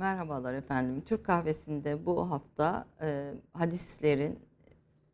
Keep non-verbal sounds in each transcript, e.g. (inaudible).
Merhabalar efendim. Türk kahvesinde bu hafta e, hadislerin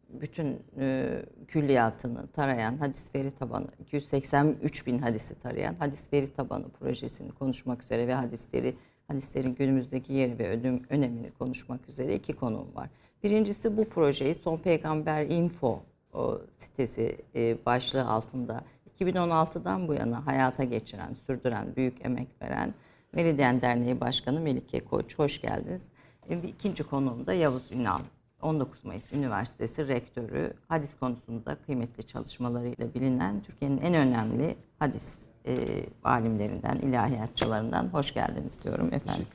bütün e, külliyatını tarayan hadis veri tabanı 283 bin hadisi tarayan hadis veri tabanı projesini konuşmak üzere ve hadisleri hadislerin günümüzdeki yeri ve ödüm, önemini konuşmak üzere iki konum var. Birincisi bu projeyi Son Peygamber Info o sitesi e, başlığı altında 2016'dan bu yana hayata geçiren, sürdüren, büyük emek veren Meridyen Derneği Başkanı Melike Koç. Hoş geldiniz. Bir ikinci konuğum da Yavuz Ünal. 19 Mayıs Üniversitesi Rektörü, hadis konusunda kıymetli çalışmalarıyla bilinen Türkiye'nin en önemli hadis e, alimlerinden, ilahiyatçılarından hoş geldiniz diyorum efendim.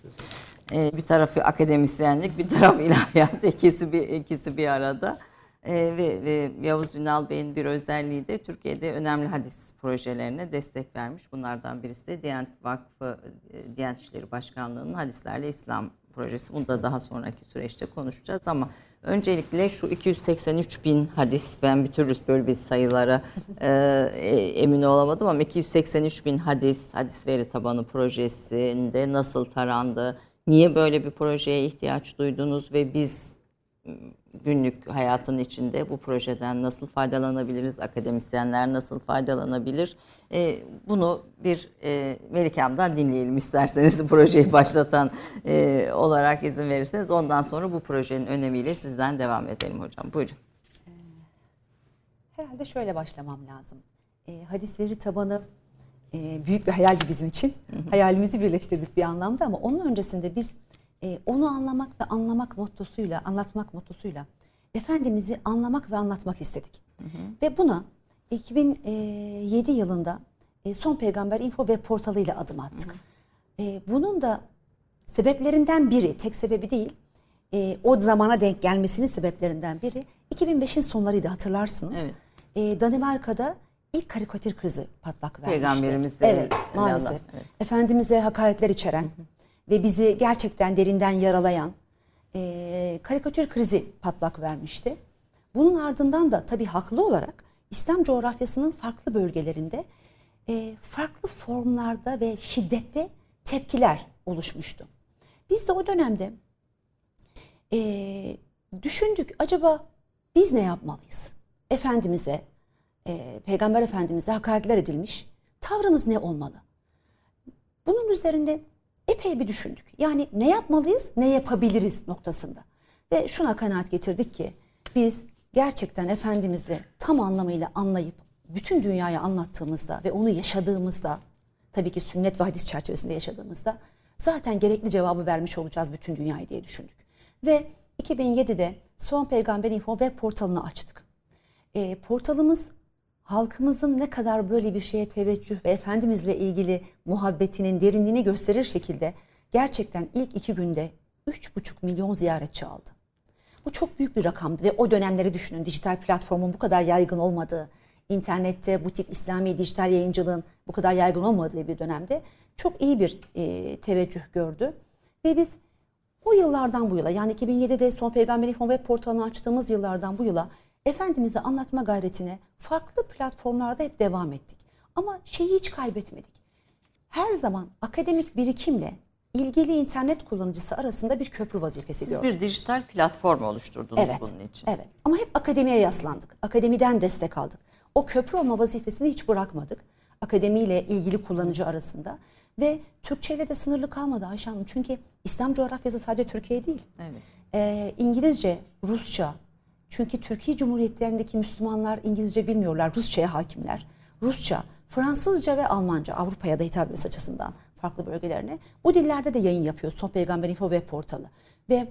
E, bir tarafı akademisyenlik, bir taraf ilahiyat, ikisi bir, ikisi bir arada. E, ve, ve Yavuz Ünal Bey'in bir özelliği de Türkiye'de önemli hadis projelerine destek vermiş. Bunlardan birisi de Diyanet Vakfı, e, Diyanet İşleri Başkanlığı'nın Hadislerle İslam projesi. Bunu da daha sonraki süreçte konuşacağız ama öncelikle şu 283 bin hadis ben bir türlü böyle bir sayılara e, e, emin olamadım ama 283 bin hadis, hadis veri tabanı projesinde nasıl tarandı, niye böyle bir projeye ihtiyaç duydunuz ve biz günlük hayatın içinde bu projeden nasıl faydalanabiliriz, akademisyenler nasıl faydalanabilir? E, bunu bir e, Melikam'dan dinleyelim isterseniz (laughs) projeyi başlatan e, olarak izin verirseniz. Ondan sonra bu projenin önemiyle sizden devam edelim hocam. Buyurun. Herhalde şöyle başlamam lazım. E, hadis veri tabanı e, büyük bir hayaldi bizim için. Hayalimizi birleştirdik bir anlamda ama onun öncesinde biz e, onu anlamak ve anlamak mottosuyla, anlatmak mottosuyla Efendimiz'i anlamak ve anlatmak istedik. Hı hı. Ve buna 2007 yılında e, Son Peygamber Info web portalıyla adım attık. Hı hı. E, bunun da sebeplerinden biri, tek sebebi değil, e, o zamana denk gelmesinin sebeplerinden biri 2005'in sonlarıydı hatırlarsınız. Evet. E, Danimarka'da ilk karikatür krizi patlak vermişti. Peygamberimiz Evet maalesef. Evet. Efendimiz'e hakaretler içeren hı hı. Ve bizi gerçekten derinden yaralayan e, karikatür krizi patlak vermişti. Bunun ardından da tabii haklı olarak İslam coğrafyasının farklı bölgelerinde e, farklı formlarda ve şiddette tepkiler oluşmuştu. Biz de o dönemde e, düşündük acaba biz ne yapmalıyız? Efendimiz'e, e, Peygamber Efendimiz'e hakaretler edilmiş. Tavrımız ne olmalı? Bunun üzerinde epey bir düşündük. Yani ne yapmalıyız, ne yapabiliriz noktasında. Ve şuna kanaat getirdik ki biz gerçekten Efendimiz'i tam anlamıyla anlayıp bütün dünyaya anlattığımızda ve onu yaşadığımızda tabii ki sünnet ve hadis çerçevesinde yaşadığımızda zaten gerekli cevabı vermiş olacağız bütün dünyayı diye düşündük. Ve 2007'de Son Peygamber Info web portalını açtık. E, portalımız halkımızın ne kadar böyle bir şeye teveccüh ve Efendimizle ilgili muhabbetinin derinliğini gösterir şekilde gerçekten ilk iki günde 3,5 milyon ziyaretçi aldı. Bu çok büyük bir rakamdı ve o dönemleri düşünün dijital platformun bu kadar yaygın olmadığı, internette bu tip İslami dijital yayıncılığın bu kadar yaygın olmadığı bir dönemde çok iyi bir e, teveccüh gördü. Ve biz o yıllardan bu yıla yani 2007'de Son Peygamber İnfo web portalını açtığımız yıllardan bu yıla Efendimiz'i anlatma gayretine farklı platformlarda hep devam ettik. Ama şeyi hiç kaybetmedik. Her zaman akademik birikimle ilgili internet kullanıcısı arasında bir köprü vazifesi Siz gördük. bir dijital platform oluşturdunuz evet, bunun için. Evet ama hep akademiye yaslandık. Akademiden destek aldık. O köprü olma vazifesini hiç bırakmadık. Akademiyle ilgili kullanıcı arasında. Ve Türkçe ile de sınırlı kalmadı Ayşe Hanım. Çünkü İslam coğrafyası sadece Türkiye değil. Evet. Ee, İngilizce, Rusça, çünkü Türkiye Cumhuriyetlerindeki Müslümanlar İngilizce bilmiyorlar, Rusça'ya hakimler. Rusça, Fransızca ve Almanca Avrupa'ya da hitap etmesi açısından farklı bölgelerine. Bu dillerde de yayın yapıyor Son Peygamber Info web portalı. Ve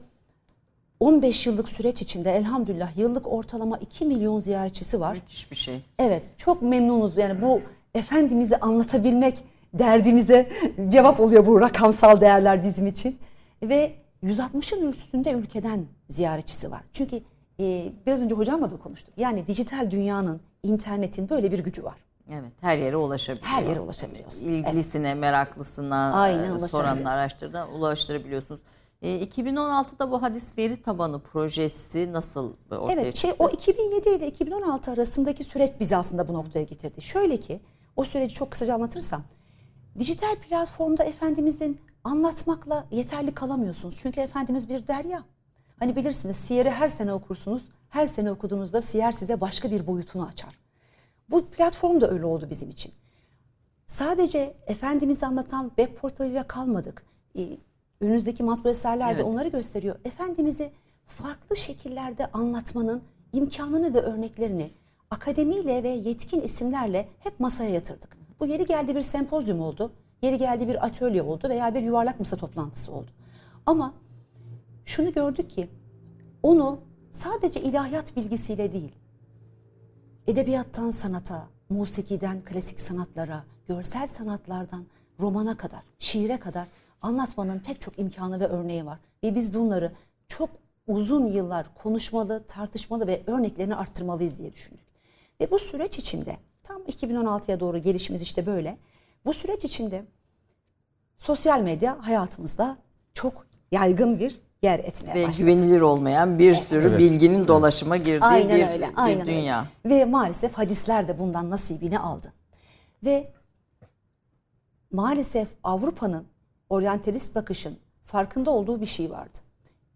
15 yıllık süreç içinde elhamdülillah yıllık ortalama 2 milyon ziyaretçisi var. Müthiş bir şey. Evet çok memnunuz. Yani bu Efendimiz'i anlatabilmek derdimize cevap oluyor bu rakamsal değerler bizim için. Ve 160'ın üstünde ülkeden ziyaretçisi var. Çünkü e, biraz önce hocamla da konuştuk. Yani dijital dünyanın, internetin böyle bir gücü var. Evet, her yere ulaşabiliyor. Her yere ulaşabiliyorsunuz. İlgilisine, evet. meraklısına, Aynen, soranına, araştırına ulaştırabiliyorsunuz. E, 2016'da bu hadis veri tabanı projesi nasıl ortaya evet, çıktı? Şey, o 2007 ile 2016 arasındaki süreç bizi aslında bu noktaya getirdi. Şöyle ki, o süreci çok kısaca anlatırsam, Dijital platformda Efendimizin anlatmakla yeterli kalamıyorsunuz. Çünkü Efendimiz bir derya. Hani bilirsiniz Siyer'i her sene okursunuz. Her sene okuduğunuzda Siyer size başka bir boyutunu açar. Bu platform da öyle oldu bizim için. Sadece Efendimiz'i anlatan web portalıyla kalmadık. Ee, önünüzdeki matbu eserler de Evet. onları gösteriyor. Efendimiz'i farklı şekillerde anlatmanın imkanını ve örneklerini akademiyle ve yetkin isimlerle hep masaya yatırdık. Bu yeri geldi bir sempozyum oldu, yeri geldi bir atölye oldu veya bir yuvarlak masa toplantısı oldu. Ama şunu gördük ki onu sadece ilahiyat bilgisiyle değil, edebiyattan sanata, musikiden klasik sanatlara, görsel sanatlardan romana kadar, şiire kadar anlatmanın pek çok imkanı ve örneği var. Ve biz bunları çok uzun yıllar konuşmalı, tartışmalı ve örneklerini arttırmalıyız diye düşündük. Ve bu süreç içinde tam 2016'ya doğru gelişimiz işte böyle. Bu süreç içinde sosyal medya hayatımızda çok yaygın bir yer etmeye Ve başladı. güvenilir olmayan bir sürü Evet. bilginin dolaşıma girdiği Aynen bir, öyle. bir Aynen dünya. Öyle. Ve maalesef hadisler de bundan nasibini aldı. Ve maalesef Avrupa'nın oryantalist bakışın farkında olduğu bir şey vardı.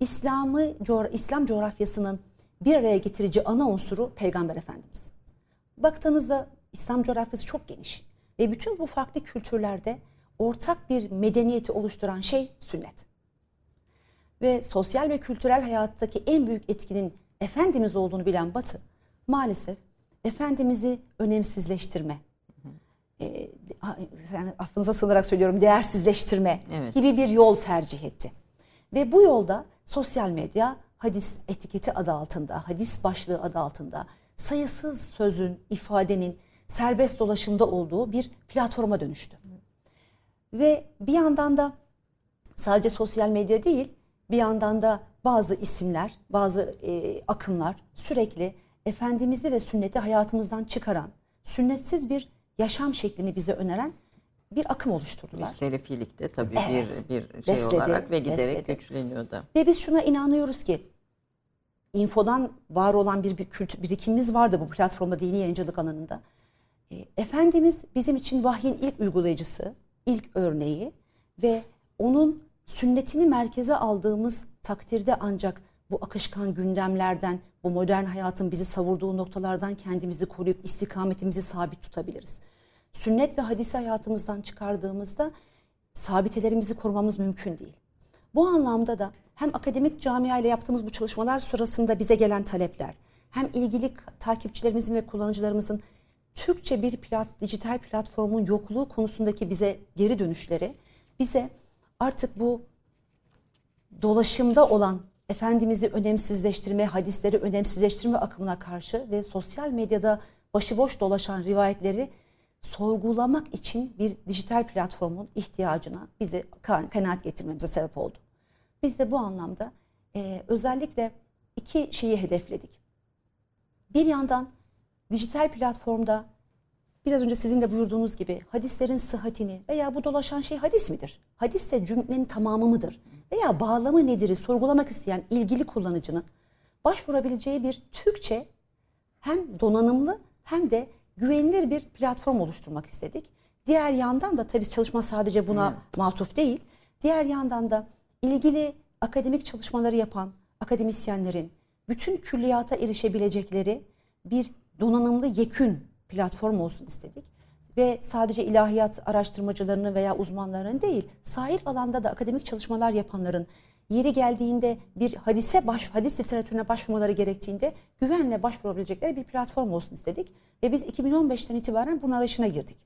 İslam'ı coğra- İslam coğrafyasının bir araya getirici ana unsuru Peygamber Efendimiz. Baktığınızda İslam coğrafyası çok geniş ve bütün bu farklı kültürlerde ortak bir medeniyeti oluşturan şey sünnet ve sosyal ve kültürel hayattaki en büyük etkinin Efendimiz olduğunu bilen Batı maalesef Efendimiz'i önemsizleştirme, e, yani affınıza sığınarak söylüyorum değersizleştirme Evet. gibi bir yol tercih etti. Ve bu yolda sosyal medya hadis etiketi adı altında, hadis başlığı adı altında sayısız sözün, ifadenin serbest dolaşımda olduğu bir platforma dönüştü. Ve bir yandan da sadece sosyal medya değil, bir yandan da bazı isimler, bazı e, akımlar sürekli Efendimiz'i ve sünneti hayatımızdan çıkaran, sünnetsiz bir yaşam şeklini bize öneren bir akım oluşturdular. selefilikte tabii Evet. bir bir şey Besledi, olarak ve giderek besledi. güçleniyor da. Ve biz şuna inanıyoruz ki infodan var olan bir, bir kültür birikimimiz vardı bu platformda dini yayıncılık alanında. E, Efendimiz bizim için vahyin ilk uygulayıcısı, ilk örneği ve onun sünnetini merkeze aldığımız takdirde ancak bu akışkan gündemlerden, bu modern hayatın bizi savurduğu noktalardan kendimizi koruyup istikametimizi sabit tutabiliriz. Sünnet ve hadisi hayatımızdan çıkardığımızda sabitelerimizi korumamız mümkün değil. Bu anlamda da hem akademik camia ile yaptığımız bu çalışmalar sırasında bize gelen talepler, hem ilgili takipçilerimizin ve kullanıcılarımızın Türkçe bir plat, dijital platformun yokluğu konusundaki bize geri dönüşleri bize artık bu dolaşımda olan Efendimiz'i önemsizleştirme, hadisleri önemsizleştirme akımına karşı ve sosyal medyada başıboş dolaşan rivayetleri sorgulamak için bir dijital platformun ihtiyacına bizi ka- kanaat getirmemize sebep oldu. Biz de bu anlamda e, özellikle iki şeyi hedefledik. Bir yandan dijital platformda biraz önce sizin de buyurduğunuz gibi hadislerin sıhhatini veya bu dolaşan şey hadis midir? Hadisse cümlenin tamamı mıdır? Veya bağlamı nedir'i sorgulamak isteyen ilgili kullanıcının başvurabileceği bir Türkçe hem donanımlı hem de güvenilir bir platform oluşturmak istedik. Diğer yandan da tabii çalışma sadece buna matuf değil. Diğer yandan da ilgili akademik çalışmaları yapan akademisyenlerin bütün külliyata erişebilecekleri bir donanımlı yekün platform olsun istedik. Ve sadece ilahiyat araştırmacılarının veya uzmanlarının değil, sahil alanda da akademik çalışmalar yapanların yeri geldiğinde bir hadise baş hadis literatürüne başvurmaları gerektiğinde güvenle başvurabilecekleri bir platform olsun istedik ve biz 2015'ten itibaren bunun arayışına girdik.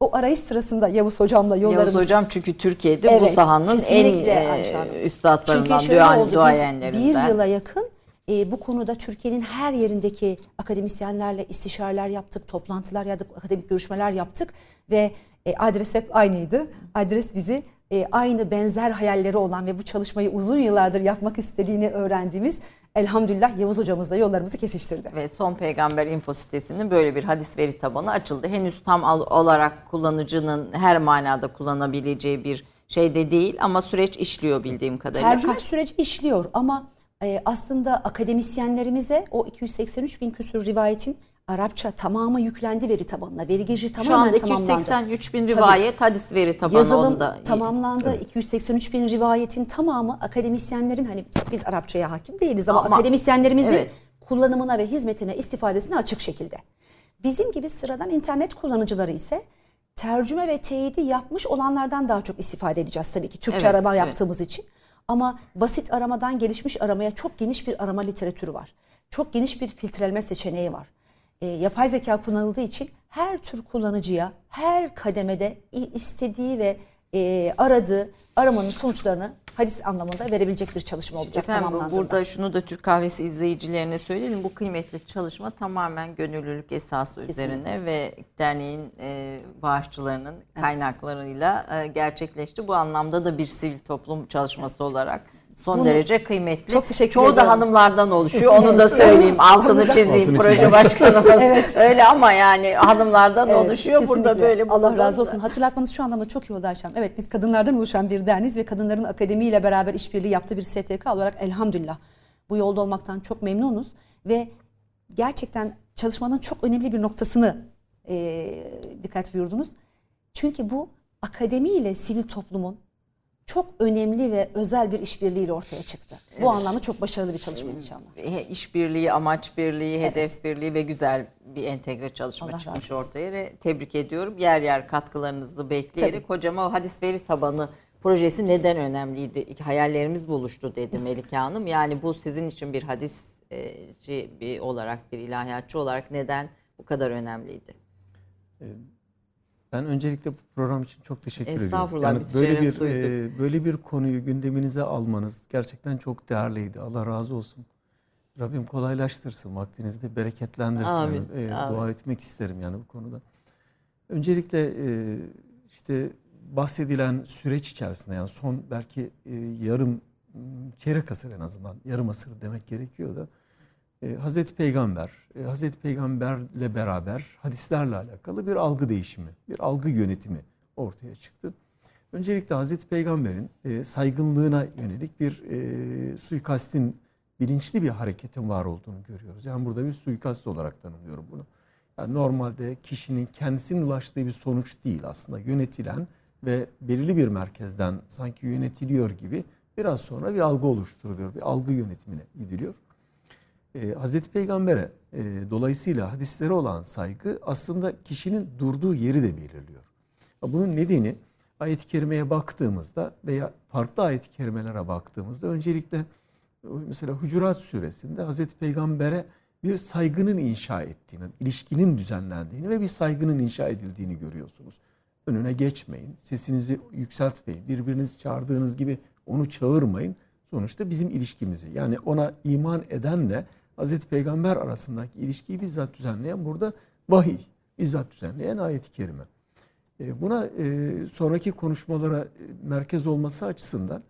O arayış sırasında Yavuz hocamla yollarımız Yavuz Hocam çünkü Türkiye'de bu Evet, sahanın en e, üstadlarından, duayenlerinden. bir yıla yakın e, bu konuda Türkiye'nin her yerindeki akademisyenlerle istişareler yaptık, toplantılar yaptık, akademik görüşmeler yaptık ve e, adres hep aynıydı. Adres bizi e, aynı benzer hayalleri olan ve bu çalışmayı uzun yıllardır yapmak istediğini öğrendiğimiz elhamdülillah Yavuz hocamızla yollarımızı kesiştirdi. Ve Son Peygamber info sitesinin böyle bir hadis veri tabanı açıldı. Henüz tam olarak kullanıcının her manada kullanabileceği bir şey de değil ama süreç işliyor bildiğim kadarıyla. Tercüme Kaç- süreci işliyor ama e, aslında akademisyenlerimize o 283 bin küsur rivayetin Arapça tamamı yüklendi veri tabanına. Veri girişi Şu tamamen anda tamamlandı. 283 bin rivayet hadis veri tabanı Yazılım onda. tamamlandı. 283 bin rivayetin tamamı akademisyenlerin hani biz Arapçaya hakim değiliz ama, Ama- akademisyenlerimizin Evet. kullanımına ve hizmetine istifadesine açık şekilde. Bizim gibi sıradan internet kullanıcıları ise tercüme ve teyidi yapmış olanlardan daha çok istifade edeceğiz tabii ki Türkçe Evet, arama evet. yaptığımız için. Ama basit aramadan gelişmiş aramaya çok geniş bir arama literatürü var. Çok geniş bir filtreleme seçeneği var. E, yapay zeka kullanıldığı için her tür kullanıcıya her kademede istediği ve e, aradığı aramanın sonuçlarını hadis anlamında verebilecek bir çalışma olacak Efendim tamamlandığında. burada şunu da Türk Kahvesi izleyicilerine söyleyelim. Bu kıymetli çalışma tamamen gönüllülük esası üzerine ve derneğin e, bağışçılarının kaynaklarıyla e, gerçekleşti. Bu anlamda da bir sivil toplum çalışması olarak son Bunu- derece kıymetli. Çok teşekkür Çoğu ederim. da hanımlardan oluşuyor. Onu da söyleyeyim. Altını Altını çizeyim. Proje başkanımız. (laughs) Öyle ama yani hanımlardan Evet, oluşuyor. Burada kesinlikle. böyle Allah burada razı olsun. Hatırlatmanız şu anlamda çok iyi oldu Ayşem. Evet biz kadınlardan oluşan bir derneğiz ve kadınların akademiyle beraber işbirliği yaptığı bir STK olarak elhamdülillah bu yolda olmaktan çok memnunuz ve gerçekten çalışmanın çok önemli bir noktasını e, dikkat buyurdunuz. Çünkü bu akademiyle sivil toplumun çok önemli ve özel bir işbirliğiyle ortaya çıktı. Bu anlamda çok başarılı bir çalışma inşallah. He- işbirliği, amaç birliği, hedef birliği ve güzel bir entegre çalışma Allah çıkmış ortaya. Ve Tebrik ediyorum. Yer yer katkılarınızı bekleyerek Tabii. hocama o hadis veri tabanı projesi neden önemliydi? Hayallerimiz buluştu dedi (laughs) Melike Hanım. Yani bu sizin için bir hadisci bir olarak, bir ilahiyatçı olarak neden bu kadar önemliydi? Ben öncelikle bu program için çok teşekkür ediyorum. Estağfurullah, biz böyle bir duyduk. e, böyle bir konuyu gündeminize almanız gerçekten çok değerliydi. Allah razı olsun. Rabbim kolaylaştırsın, vaktinizi de bereketlendirsin. Amin, Yani, e, amin. Dua etmek isterim yani bu konuda. Öncelikle e, işte bahsedilen süreç içerisinde yani son belki e, yarım çeyrek asır en azından yarım asır demek gerekiyor da e, Hazreti Peygamber, e, Hazreti Peygamberle beraber hadislerle alakalı bir algı değişimi, bir algı yönetimi ortaya çıktı. Öncelikle Hazreti Peygamber'in e, saygınlığına yönelik bir e, suikastin bilinçli bir hareketin var olduğunu görüyoruz. Yani burada bir suikast olarak tanımlıyorum bunu. Yani normalde kişinin kendisinin ulaştığı bir sonuç değil aslında yönetilen ve belirli bir merkezden sanki yönetiliyor gibi biraz sonra bir algı oluşturuluyor. Bir algı yönetimine gidiliyor. Ee, Hazreti Peygamber'e e, dolayısıyla hadislere olan saygı aslında kişinin durduğu yeri de belirliyor. Bunun nedeni ayet-i kerimeye baktığımızda veya farklı ayet-i kerimelere baktığımızda öncelikle e, mesela Hucurat suresinde Hazreti Peygamber'e bir saygının inşa ettiğini, ilişkinin düzenlendiğini ve bir saygının inşa edildiğini görüyorsunuz. Önüne geçmeyin, sesinizi yükseltmeyin, birbirinizi çağırdığınız gibi onu çağırmayın. Sonuçta bizim ilişkimizi yani ona iman edenle Hazreti Peygamber arasındaki ilişkiyi bizzat düzenleyen burada vahiy, bizzat düzenleyen ayet-i kerime. E, Buna e, sonraki konuşmalara e, merkez olması açısından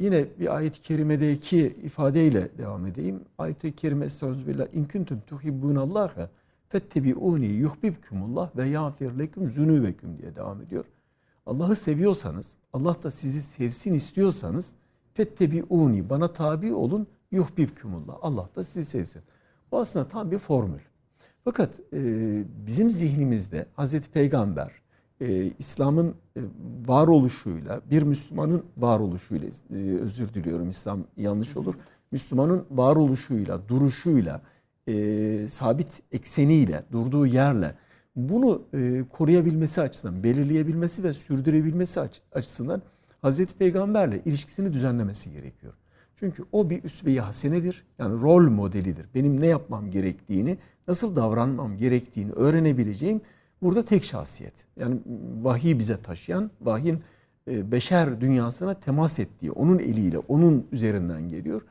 yine bir ayet-i kerimedeki ifadeyle devam edeyim. Ayet-i kerime estağfirullah in kuntum tuhibbunallaha fettebi'uni yuhbibkumullah ve yağfir leküm zunubeküm diye devam ediyor. Allah'ı seviyorsanız, Allah da sizi sevsin istiyorsanız fettebi'uni bana tabi olun yuhbibkumullah. Allah da sizi sevsin. Bu aslında tam bir formül. Fakat e, bizim zihnimizde Hazreti Peygamber e, İslam'ın e, varoluşuyla bir Müslümanın varoluşuyla e, özür diliyorum İslam yanlış olur. Müslümanın varoluşuyla, duruşuyla, e, sabit ekseniyle, durduğu yerle bunu e, koruyabilmesi açısından, belirleyebilmesi ve sürdürebilmesi aç- açısından Hazreti Peygamberle ilişkisini düzenlemesi gerekiyor. Çünkü o bir üsve-i hasenedir. Yani rol modelidir. Benim ne yapmam gerektiğini, nasıl davranmam gerektiğini öğrenebileceğim burada tek şahsiyet. Yani vahiy bize taşıyan, vahyin e, beşer dünyasına temas ettiği, onun eliyle, onun üzerinden geliyor.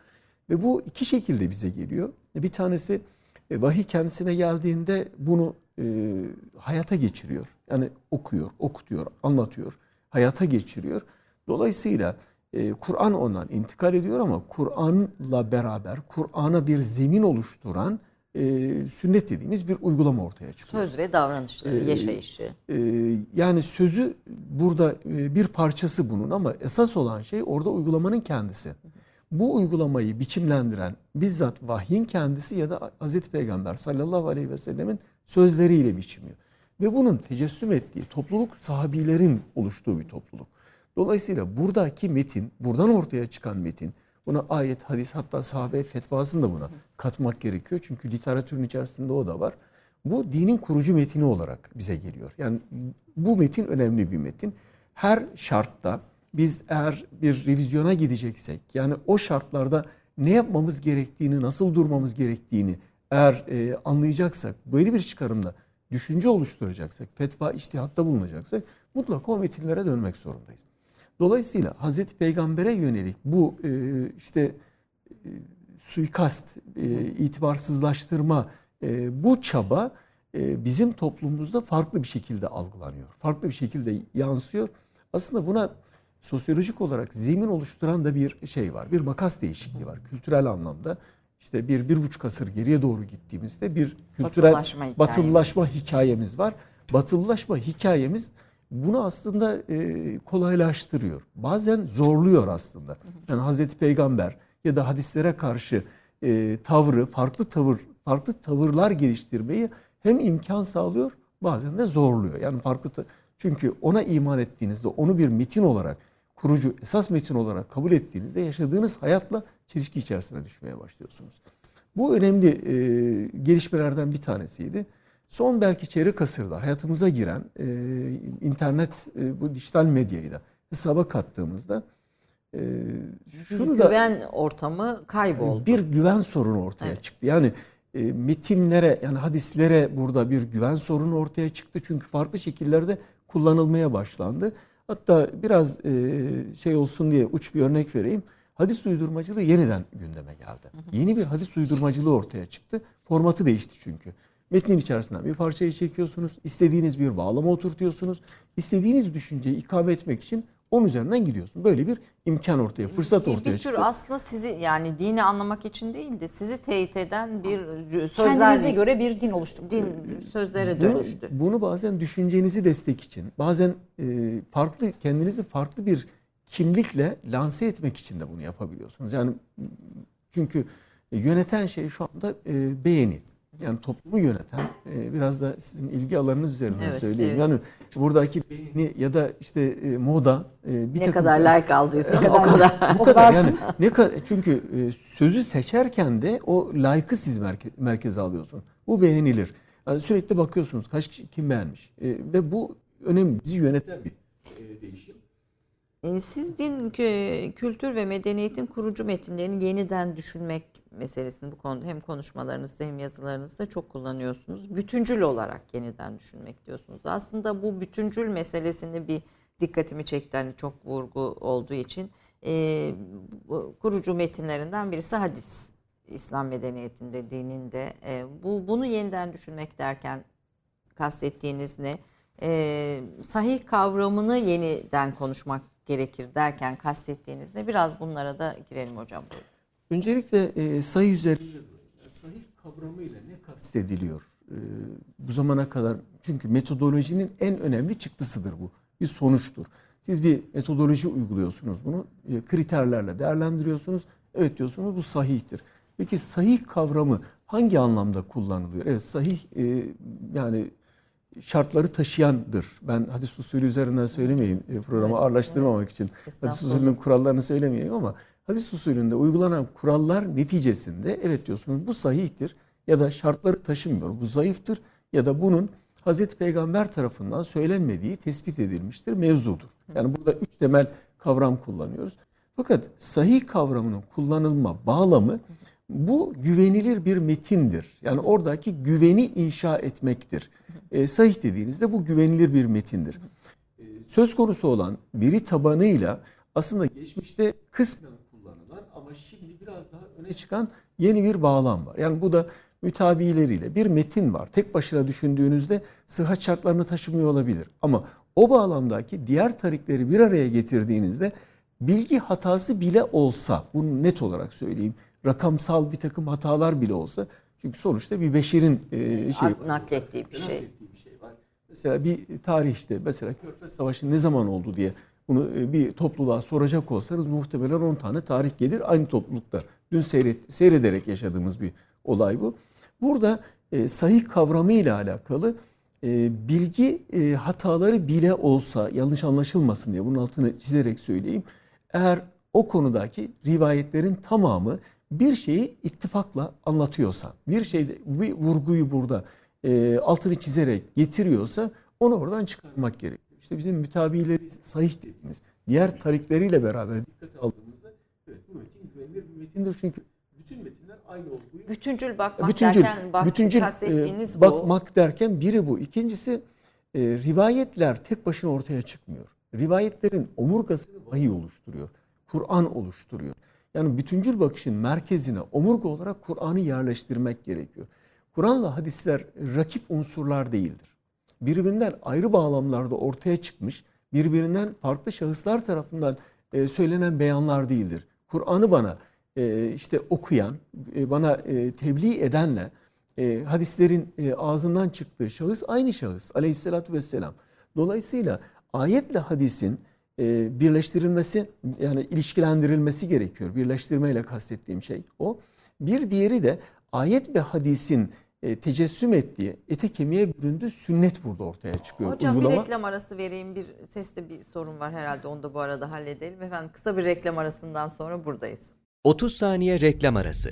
Ve bu iki şekilde bize geliyor. Bir tanesi e, vahiy kendisine geldiğinde bunu e, hayata geçiriyor. Yani okuyor, okutuyor, anlatıyor, hayata geçiriyor. Dolayısıyla e, Kur'an ondan intikal ediyor ama Kur'an'la beraber Kur'an'a bir zemin oluşturan e, sünnet dediğimiz bir uygulama ortaya çıkıyor. Söz ve davranışları, Ee, yaşayışı. E, yani sözü burada e, bir parçası bunun ama esas olan şey orada uygulamanın kendisi. bu uygulamayı biçimlendiren bizzat vahyin kendisi ya da Hazreti Peygamber sallallahu aleyhi ve sellemin sözleriyle biçimiyor. Ve bunun tecessüm ettiği topluluk sahabilerin oluştuğu bir topluluk. Dolayısıyla buradaki metin, buradan ortaya çıkan metin, buna ayet, hadis hatta sahabe fetvasını da buna katmak gerekiyor. Çünkü literatürün içerisinde o da var. Bu dinin kurucu metini olarak bize geliyor. Yani bu metin önemli bir metin. Her şartta biz eğer bir revizyona gideceksek yani o şartlarda ne yapmamız gerektiğini, nasıl durmamız gerektiğini eğer e, anlayacaksak, böyle bir çıkarımda düşünce oluşturacaksak, fetva iştihatta bulunacaksak mutlaka o metinlere dönmek zorundayız. Dolayısıyla Hazreti Peygamber'e yönelik bu e, işte e, suikast, e, itibarsızlaştırma e, bu çaba e, bizim toplumumuzda farklı bir şekilde algılanıyor. Farklı bir şekilde yansıyor. Aslında buna sosyolojik olarak zemin oluşturan da bir şey var. Bir makas değişikliği var kültürel anlamda. İşte bir, bir buçuk asır geriye doğru gittiğimizde bir kültürel Batılılaşma hikayemiz. batılılaşma hikayemiz var. Batılılaşma hikayemiz bunu aslında e, kolaylaştırıyor. Bazen zorluyor aslında. Yani Hazreti Peygamber ya da hadislere karşı e, tavrı, farklı tavır, farklı tavırlar geliştirmeyi hem imkan sağlıyor, bazen de zorluyor. Yani farklı çünkü ona iman ettiğinizde, onu bir metin olarak, kurucu, esas metin olarak kabul ettiğinizde yaşadığınız hayatla çelişki içerisine düşmeye başlıyorsunuz. Bu önemli e, gelişmelerden bir tanesiydi. Son belki çeyrek asırda hayatımıza giren e, internet, e, bu dijital medyayı da hesaba kattığımızda e, şunu da Güven ortamı kayboldu. bir güven sorunu ortaya çıktı. Yani e, metinlere yani hadislere burada bir güven sorunu ortaya çıktı. Çünkü farklı şekillerde kullanılmaya başlandı. Hatta biraz e, şey olsun diye uç bir örnek vereyim. Hadis uydurmacılığı yeniden gündeme geldi. Yeni bir hadis uydurmacılığı ortaya çıktı. Formatı değişti çünkü. Metnin içerisinden bir parçayı çekiyorsunuz. istediğiniz bir bağlama oturtuyorsunuz. istediğiniz düşünceyi ikame etmek için onun üzerinden gidiyorsun. Böyle bir imkan ortaya, fırsat bir, ortaya bir tür aslında sizi yani dini anlamak için değil de sizi teyit eden bir Kendinize sözlerle göre bir din oluştu. din sözlere Bunu, dönüştü. bunu bazen düşüncenizi destek için, bazen e, farklı kendinizi farklı bir kimlikle lanse etmek için de bunu yapabiliyorsunuz. Yani çünkü yöneten şey şu anda e, beğeni. Yani toplumu yöneten e, biraz da sizin ilgi alanınız üzerinden Evet, söyleyeyim. evet. Yani buradaki beğeni ya da işte e, moda e, bir Ne takım- kadar like aldıysa (laughs) o kadar- bu kadar yani (laughs) ne kadar çünkü e, sözü seçerken de o like'ı siz merke, merkeze alıyorsunuz. Bu beğenilir. Yani sürekli bakıyorsunuz kaç kişi kim beğenmiş. E, ve bu önemli. Bizi yöneten bir e, değişim. E, Siz din, kü- kültür ve medeniyetin kurucu metinlerini yeniden düşünmek meselesini bu konuda hem konuşmalarınızda hem yazılarınızda çok kullanıyorsunuz. Bütüncül olarak yeniden düşünmek diyorsunuz. Aslında bu bütüncül meselesinde bir dikkatimi çekti hani çok vurgu olduğu için. E, kurucu metinlerinden birisi hadis. İslam medeniyetinde, dininde. E, bu bunu yeniden düşünmek derken kastettiğiniz ne? Ee, sahih kavramını yeniden konuşmak gerekir derken kastettiğiniz ne? Biraz bunlara da girelim hocam. Buyurun. Öncelikle e, sayı üzerinde sahih kavramıyla ne kastediliyor? E, bu zamana kadar çünkü metodolojinin en önemli çıktısıdır bu. Bir sonuçtur. Siz bir metodoloji uyguluyorsunuz bunu. e, kriterlerle değerlendiriyorsunuz. Evet diyorsunuz bu sahihtir. Peki sahih kavramı hangi anlamda kullanılıyor? Evet sahih e, yani şartları taşıyandır. Ben hadis usulü üzerinden söylemeyeyim e, programı Evet, ağırlaştırmamak için. Hadis usulünün kurallarını söylemeyeyim ama hadis usulünde uygulanan kurallar neticesinde evet diyorsunuz bu sahihtir ya da şartları taşımıyor. Bu zayıftır ya da bunun Hazreti Peygamber tarafından söylenmediği tespit edilmiştir, mevzudur. Yani burada üç temel kavram kullanıyoruz. Fakat sahih kavramının kullanılma bağlamı bu güvenilir bir metindir. Yani oradaki güveni inşa etmektir. E, sahih dediğinizde bu güvenilir bir metindir. E, söz konusu olan veri tabanıyla aslında geçmişte kısmen kullanılan ama şimdi biraz daha öne çıkan yeni bir bağlam var. Yani bu da mütabileriyle bir metin var. Tek başına düşündüğünüzde sıhhat şartlarını taşımıyor olabilir. Ama o bağlamdaki diğer tarikleri bir araya getirdiğinizde bilgi hatası bile olsa, bunu net olarak söyleyeyim, rakamsal bir takım hatalar bile olsa, çünkü sonuçta bir beşerin e, şey Ak- naklettiği bir şey. naklettiği bir şey var. Mesela bir tarih işte mesela Körfez Savaşı ne zaman oldu diye Bunu e, bir topluluğa soracak olsanız muhtemelen 10 tane tarih gelir aynı toplulukta. Dün seyret, seyrederek yaşadığımız bir olay bu. Burada e, sahih kavramı ile alakalı e, bilgi e, hataları bile olsa yanlış anlaşılmasın diye bunun altını çizerek söyleyeyim. Eğer o konudaki rivayetlerin tamamı bir şeyi ittifakla anlatıyorsa, bir şeyde bir vurguyu burada e, altını çizerek getiriyorsa onu oradan çıkarmak gerekiyor. İşte bizim mütabileri sahih dediğimiz diğer tarikleriyle beraber dikkate aldığımızda evet bu metin güvenilir bir metindir çünkü bütün metinler aynı olguyu Bütüncül bakmak bütüncül, derken bak, bütüncül kastettiğiniz e, bu. bakmak derken biri bu. İkincisi e, rivayetler tek başına ortaya çıkmıyor. Rivayetlerin omurgasını vahiy oluşturuyor. Kur'an oluşturuyor. Yani bütüncül bakışın merkezine omurga olarak Kur'an'ı yerleştirmek gerekiyor. Kur'an'la hadisler rakip unsurlar değildir. Birbirinden ayrı bağlamlarda ortaya çıkmış, birbirinden farklı şahıslar tarafından e, söylenen beyanlar değildir. Kur'an'ı bana e, işte okuyan, e, bana tebliğ edenle hadislerin ağzından çıktığı şahıs aynı şahıs aleyhissalatü vesselam. Dolayısıyla ayetle hadisin birleştirilmesi yani ilişkilendirilmesi gerekiyor. Birleştirmeyle kastettiğim şey o. Bir diğeri de ayet ve hadisin e, tecessüm ettiği, ete kemiğe büründüğü sünnet burada ortaya çıkıyor. Hocam Uygulama- bir reklam arası vereyim. Bir seste bir sorun var herhalde. Onu da bu arada halledelim. Efendim kısa bir reklam arasından sonra buradayız. 30 saniye reklam arası.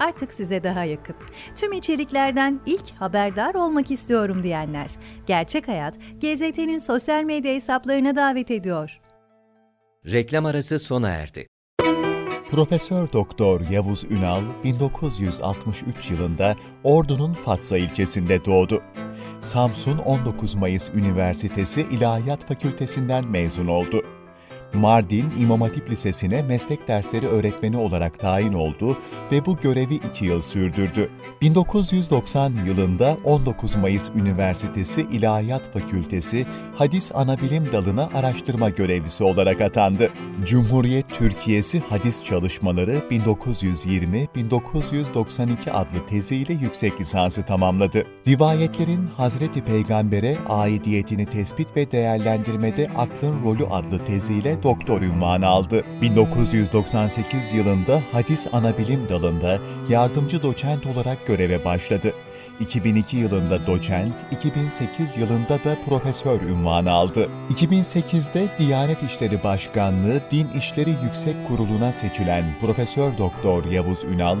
artık size daha yakın. Tüm içeriklerden ilk haberdar olmak istiyorum diyenler. Gerçek Hayat, GZT'nin sosyal medya hesaplarına davet ediyor. Reklam arası sona erdi. Profesör Doktor Yavuz Ünal 1963 yılında Ordu'nun Fatsa ilçesinde doğdu. Samsun 19 Mayıs Üniversitesi İlahiyat Fakültesinden mezun oldu. Mardin İmam Hatip Lisesi'ne meslek dersleri öğretmeni olarak tayin oldu ve bu görevi iki yıl sürdürdü. 1990 yılında 19 Mayıs Üniversitesi İlahiyat Fakültesi Hadis Anabilim Dalı'na araştırma görevlisi olarak atandı. Cumhuriyet Türkiye'si Hadis Çalışmaları 1920-1992 adlı teziyle yüksek lisansı tamamladı. Rivayetlerin Hazreti Peygamber'e aidiyetini tespit ve değerlendirmede aklın rolü adlı teziyle doktor ünvanı aldı. 1998 yılında Hadis Anabilim Dalı'nda yardımcı doçent olarak göreve başladı. 2002 yılında doçent, 2008 yılında da profesör ünvanı aldı. 2008'de Diyanet İşleri Başkanlığı Din İşleri Yüksek Kurulu'na seçilen Profesör Doktor Yavuz Ünal,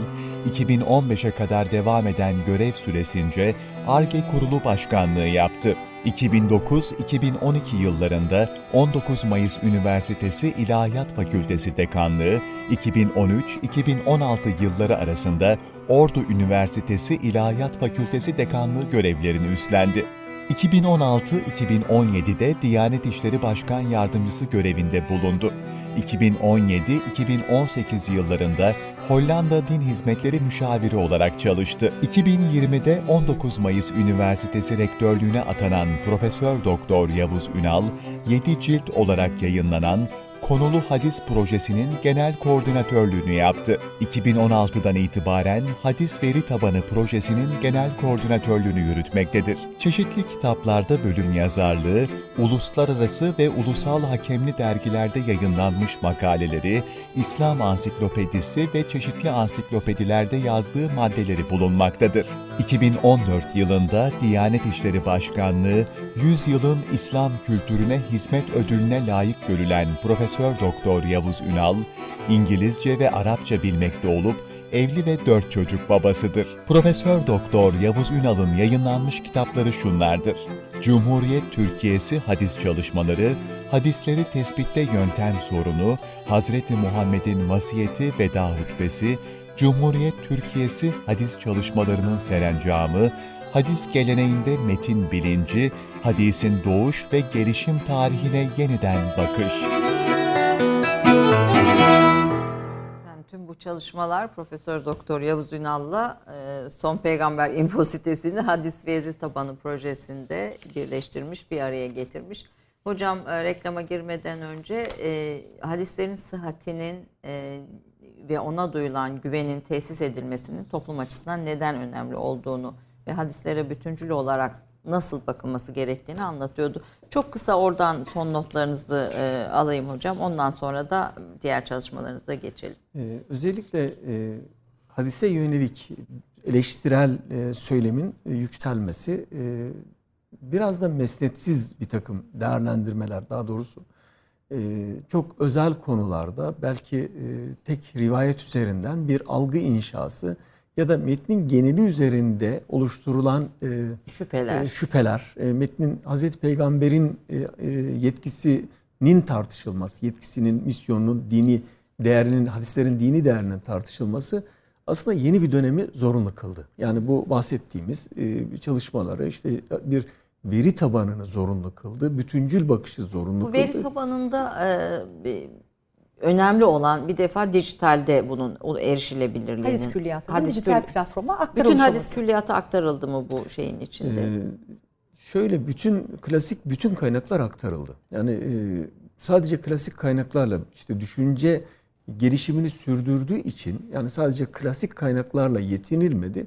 2015'e kadar devam eden görev süresince ARGE Kurulu Başkanlığı yaptı. 2009-2012 yıllarında 19 Mayıs Üniversitesi İlahiyat Fakültesi Dekanlığı, 2013-2016 yılları arasında Ordu Üniversitesi İlahiyat Fakültesi Dekanlığı görevlerini üstlendi. 2016-2017'de Diyanet İşleri Başkan Yardımcısı görevinde bulundu. 2017-2018 yıllarında Hollanda Din Hizmetleri Müşaviri olarak çalıştı. 2020'de 19 Mayıs Üniversitesi Rektörlüğüne atanan Profesör Doktor Yavuz Ünal, 7 cilt olarak yayınlanan Konulu Hadis Projesi'nin genel koordinatörlüğünü yaptı. 2016'dan itibaren Hadis Veri Tabanı Projesi'nin genel koordinatörlüğünü yürütmektedir. Çeşitli kitaplarda bölüm yazarlığı, uluslararası ve ulusal hakemli dergilerde yayınlanmış makaleleri, İslam Ansiklopedisi ve çeşitli ansiklopedilerde yazdığı maddeleri bulunmaktadır. 2014 yılında Diyanet İşleri Başkanlığı 100 yılın İslam kültürüne hizmet ödülüne layık görülen Profesör Doktor Yavuz Ünal, İngilizce ve Arapça bilmekte olup evli ve dört çocuk babasıdır. Profesör Doktor Yavuz Ünal'ın yayınlanmış kitapları şunlardır. Cumhuriyet Türkiye'si hadis çalışmaları, hadisleri tespitte yöntem sorunu, Hazreti Muhammed'in vasiyeti veda hutbesi, Cumhuriyet Türkiye'si hadis çalışmalarının serencamı, hadis geleneğinde metin bilinci, hadisin doğuş ve gelişim tarihine yeniden bakış. Yani tüm bu çalışmalar Profesör Doktor Yavuz Ünal'la e, Son Peygamber info sitesini hadis veri tabanı projesinde birleştirmiş, bir araya getirmiş. Hocam e, reklama girmeden önce e, hadislerin sıhhatinin e, ve ona duyulan güvenin tesis edilmesinin toplum açısından neden önemli olduğunu ve hadislere bütüncül olarak nasıl bakılması gerektiğini anlatıyordu. Çok kısa oradan son notlarınızı e, alayım hocam. Ondan sonra da diğer çalışmalarınıza geçelim. Ee, özellikle e, hadise yönelik eleştirel e, söylemin e, yükselmesi e, biraz da mesnetsiz bir takım değerlendirmeler daha doğrusu çok özel konularda belki e, tek rivayet üzerinden bir algı inşası ya da metnin geneli üzerinde oluşturulan e, Şüpheler. e, şüpheler, metnin Hazreti Peygamber'in yetkisinin tartışılması, yetkisinin, misyonunun, dini değerinin, hadislerin dini değerinin tartışılması aslında yeni bir dönemi zorunlu kıldı. Yani bu bahsettiğimiz çalışmaları işte bir veri tabanını zorunlu kıldı, bütüncül bakışı zorunlu Bu kıldı. veri tabanında e, önemli olan bir defa dijitalde bunun erişilebilirliğinin. Hadis külliyatının hadis dijital küll- platforma Bütün aktarılmış hadis olması. külliyatı aktarıldı mı bu şeyin içinde? Ee, şöyle bütün klasik bütün kaynaklar aktarıldı. Yani e, sadece klasik kaynaklarla işte düşünce gelişimini sürdürdüğü için yani sadece klasik kaynaklarla yetinilmedi.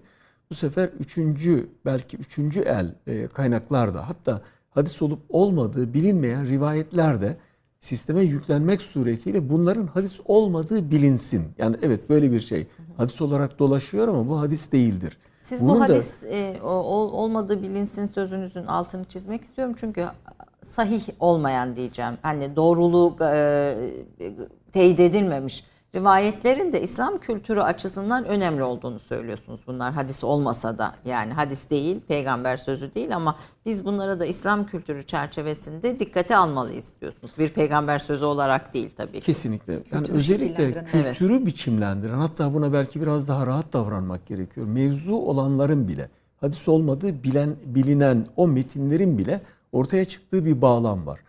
Bu sefer üçüncü belki üçüncü el e, kaynaklarda hatta hadis olup olmadığı bilinmeyen rivayetler de sisteme yüklenmek suretiyle bunların hadis olmadığı bilinsin. Yani evet böyle bir şey hadis olarak dolaşıyor ama bu hadis değildir. Siz Bunun bu da- hadis e, o- ol- olmadığı bilinsin sözünüzün altını çizmek istiyorum. Çünkü sahih olmayan diyeceğim. Hani doğruluğu e, teyit edilmemiş rivayetlerin de İslam kültürü açısından önemli olduğunu söylüyorsunuz. Bunlar hadis olmasa da yani hadis değil, peygamber sözü değil ama biz bunlara da İslam kültürü çerçevesinde dikkate almalıyız diyorsunuz. Bir peygamber sözü olarak değil tabii ki. Kesinlikle. Yani Kültürü özellikle kültürü biçimlendiren hatta buna belki biraz daha rahat davranmak gerekiyor. Mevzu olanların bile hadis olmadığı bilen bilinen o metinlerin bile ortaya çıktığı bir bağlam var.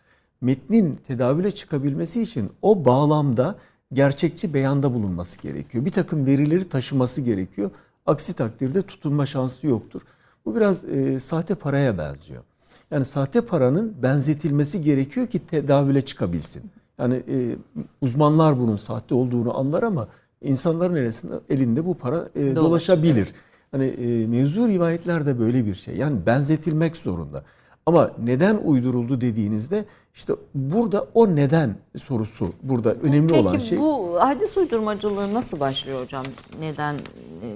Metnin tedavüle çıkabilmesi için o bağlamda gerçekçi beyanda bulunması gerekiyor. Bir takım verileri taşıması gerekiyor. Aksi takdirde tutunma şansı yoktur. Bu biraz e, sahte paraya benziyor. Yani sahte paranın benzetilmesi gerekiyor ki tedavüle çıkabilsin. Yani e, uzmanlar bunun sahte olduğunu anlar ama insanların elinde, elinde bu para e, dolaşabilir. Hani e, mevzu rivayetler de böyle bir şey. Yani benzetilmek zorunda. Ama neden uyduruldu dediğinizde işte burada o neden sorusu burada önemli Peki olan şey. bu hadis uydurmacılığı nasıl başlıyor hocam? Neden,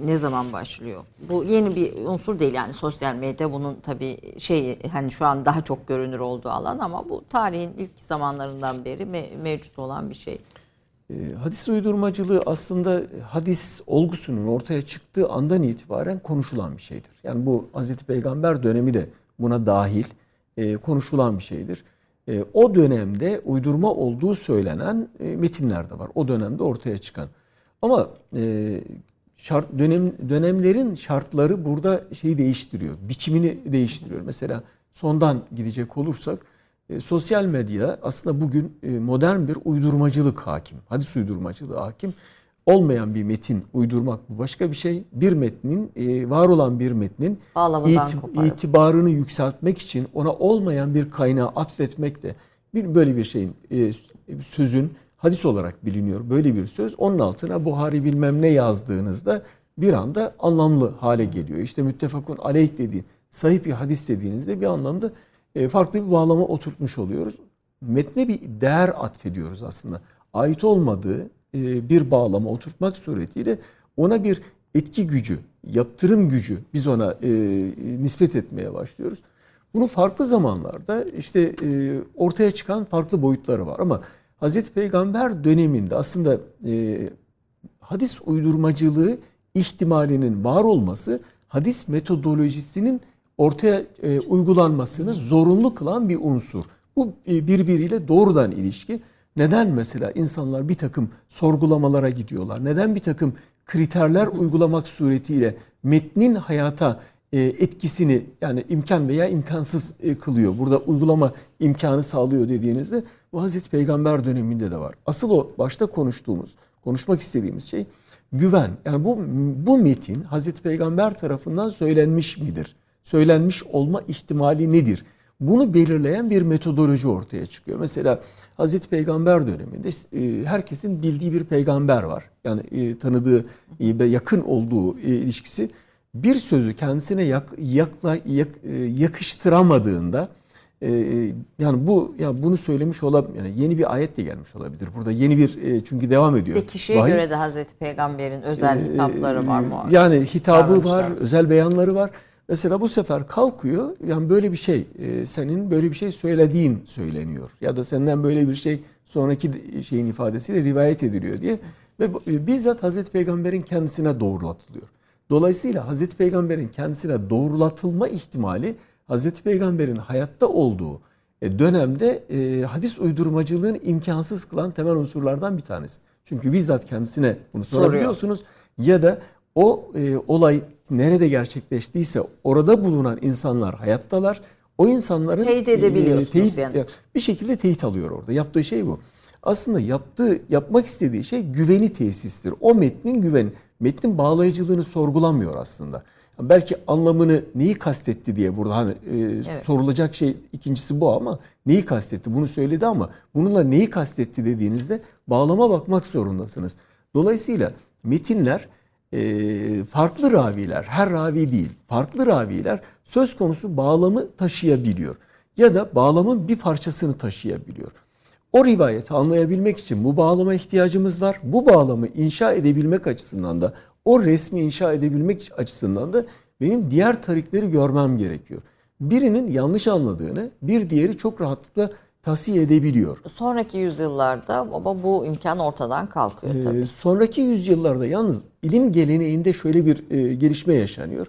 ne zaman başlıyor? Bu yeni bir unsur değil yani sosyal medya bunun tabii şey hani şu an daha çok görünür olduğu alan ama bu tarihin ilk zamanlarından beri me- mevcut olan bir şey. E, Hadis uydurmacılığı aslında hadis olgusunun ortaya çıktığı andan itibaren konuşulan bir şeydir. Yani bu Hazreti Peygamber dönemi de buna dahil e, konuşulan bir şeydir. E, o dönemde uydurma olduğu söylenen e, metinler de var. O dönemde ortaya çıkan. Ama e, şart dönem dönemlerin şartları burada şeyi değiştiriyor. Biçimini değiştiriyor. Mesela sondan gidecek olursak e, sosyal medya aslında bugün e, modern bir uydurmacılık hakim. Hadis uydurmacılığı hakim. Olmayan bir metin uydurmak bu başka bir şey. Bir metnin, e, var olan bir metnin koparıp. itibarını yükseltmek için ona olmayan bir kaynağı atfetmek de bir böyle bir şeyin e, sözün hadis olarak biliniyor. Böyle bir söz. Onun altına Buhari bilmem ne yazdığınızda bir anda anlamlı hale geliyor. İşte müttefakun aleyh dediğin, sahih bir hadis dediğinizde bir anlamda e, farklı bir bağlama oturtmuş oluyoruz. Metne bir değer atfediyoruz aslında. Ait olmadığı bir bağlama oturtmak suretiyle ona bir etki gücü, yaptırım gücü biz ona e, nispet etmeye başlıyoruz. Bunun farklı zamanlarda işte e, ortaya çıkan farklı boyutları var ama Hazreti Peygamber döneminde aslında e, hadis uydurmacılığı ihtimalinin var olması hadis metodolojisinin ortaya e, uygulanmasını zorunlu kılan bir unsur. Bu e, birbiriyle doğrudan ilişki. Neden mesela insanlar bir takım sorgulamalara gidiyorlar? Neden bir takım kriterler uygulamak suretiyle metnin hayata e, etkisini yani imkan veya imkansız e, kılıyor. Burada uygulama imkanı sağlıyor dediğinizde bu Hazreti Peygamber döneminde de var. Asıl o başta konuştuğumuz, konuşmak istediğimiz şey güven. Yani bu bu metin Hazreti Peygamber tarafından söylenmiş midir? Söylenmiş olma ihtimali nedir? Bunu belirleyen bir metodoloji ortaya çıkıyor. Mesela Hazreti Peygamber döneminde e, herkesin bildiği bir peygamber var. Yani e, tanıdığı ve yakın olduğu e, ilişkisi bir sözü kendisine yak, yakla, yak, yakıştıramadığında yani bu ya bunu söylemiş olabilir. Yani yeni bir ayet de gelmiş olabilir. Burada yeni bir çünkü devam ediyor. De kişiye Vahiy- göre de Hazreti Peygamber'in özel hitapları var mı? Yani hitabı var, özel beyanları var. Mesela bu sefer kalkıyor, yani böyle bir şey, e, senin böyle bir şey söylediğin söyleniyor. Ya da senden böyle bir şey sonraki şeyin ifadesiyle rivayet ediliyor diye. Ve e, bizzat Hazreti Peygamber'in kendisine doğrulatılıyor. Dolayısıyla Hazreti Peygamber'in kendisine doğrulatılma ihtimali Hazreti Peygamber'in hayatta olduğu e, dönemde e, hadis uydurmacılığını imkansız kılan temel unsurlardan bir tanesi. Çünkü bizzat kendisine bunu Soruyor. sorabiliyorsunuz ya da o e, olay nerede gerçekleştiyse orada bulunan insanlar hayattalar. O insanların Teyit edebiliyorsunuz teyit- yani. bir şekilde teyit alıyor orada. Yaptığı şey bu. Aslında yaptığı, yapmak istediği şey güveni tesistir. O metnin güven, metnin bağlayıcılığını sorgulamıyor aslında. Belki anlamını neyi kastetti diye burada hani e, sorulacak şey ikincisi bu ama neyi kastetti bunu söyledi ama bununla neyi kastetti dediğinizde bağlama bakmak zorundasınız. Dolayısıyla metinler e, farklı raviler, her ravi değil, farklı raviler söz konusu bağlamı taşıyabiliyor. Ya da bağlamın bir parçasını taşıyabiliyor. O rivayeti anlayabilmek için bu bağlama ihtiyacımız var. Bu bağlamı inşa edebilmek açısından da, o resmi inşa edebilmek açısından da benim diğer tarikleri görmem gerekiyor. Birinin yanlış anladığını bir diğeri çok rahatlıkla tasih edebiliyor. Sonraki yüzyıllarda ama bu imkan ortadan kalkıyor Ee, tabii. sonraki yüzyıllarda yalnız ilim geleneğinde şöyle bir e, gelişme yaşanıyor.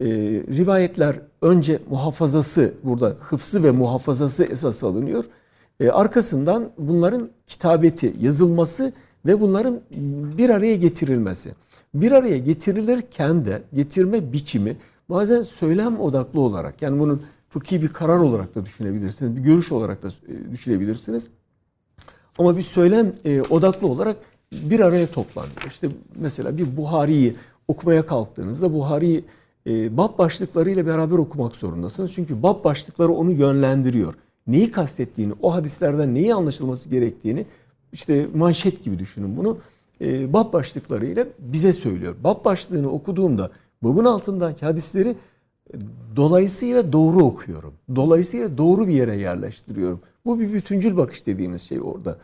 Ee, rivayetler önce muhafazası burada hıfzı ve muhafazası esas alınıyor. Ee, arkasından bunların kitabeti, yazılması ve bunların bir araya getirilmesi. Bir araya getirilirken de getirme biçimi bazen söylem odaklı olarak yani bunun fıkhi bir karar olarak da düşünebilirsiniz, bir görüş olarak da e, düşünebilirsiniz. Ama bir söylem e, odaklı olarak bir araya toplanıyor. İşte mesela bir Buhari'yi okumaya kalktığınızda Buhari'yi e, bab başlıklarıyla beraber okumak zorundasınız. Çünkü bab başlıkları onu yönlendiriyor. Neyi kastettiğini, o hadislerden neyi anlaşılması gerektiğini işte manşet gibi düşünün bunu. E, bab başlıklarıyla bize söylüyor. Bab başlığını okuduğumda babın altındaki hadisleri Dolayısıyla doğru okuyorum. Dolayısıyla doğru bir yere yerleştiriyorum. Bu bir bütüncül bakış dediğimiz şey orada.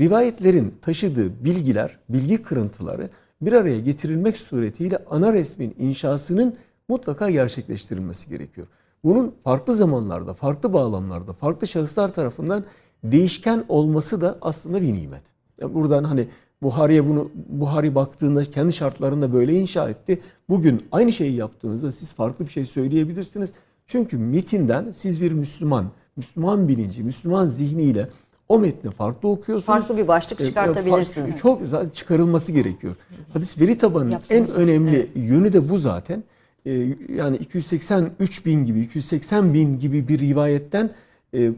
Rivayetlerin taşıdığı bilgiler, bilgi kırıntıları bir araya getirilmek suretiyle ana resmin inşasının mutlaka gerçekleştirilmesi gerekiyor. Bunun farklı zamanlarda, farklı bağlamlarda, farklı şahıslar tarafından değişken olması da aslında bir nimet. Yani buradan hani Buhari'ye bunu Buhari baktığında kendi şartlarında böyle inşa etti. Bugün aynı şeyi yaptığınızda siz farklı bir şey söyleyebilirsiniz. Çünkü metinden siz bir Müslüman, Müslüman bilinci, Müslüman zihniyle o metni farklı okuyorsunuz. Farklı bir başlık E, e, çıkartabilirsiniz. farklı- Çok zaten çıkarılması gerekiyor. Hadis veri tabanının en Yaptığımız- önemli yönü de bu zaten. E, yani 283 bin gibi, 280 bin gibi bir rivayetten e,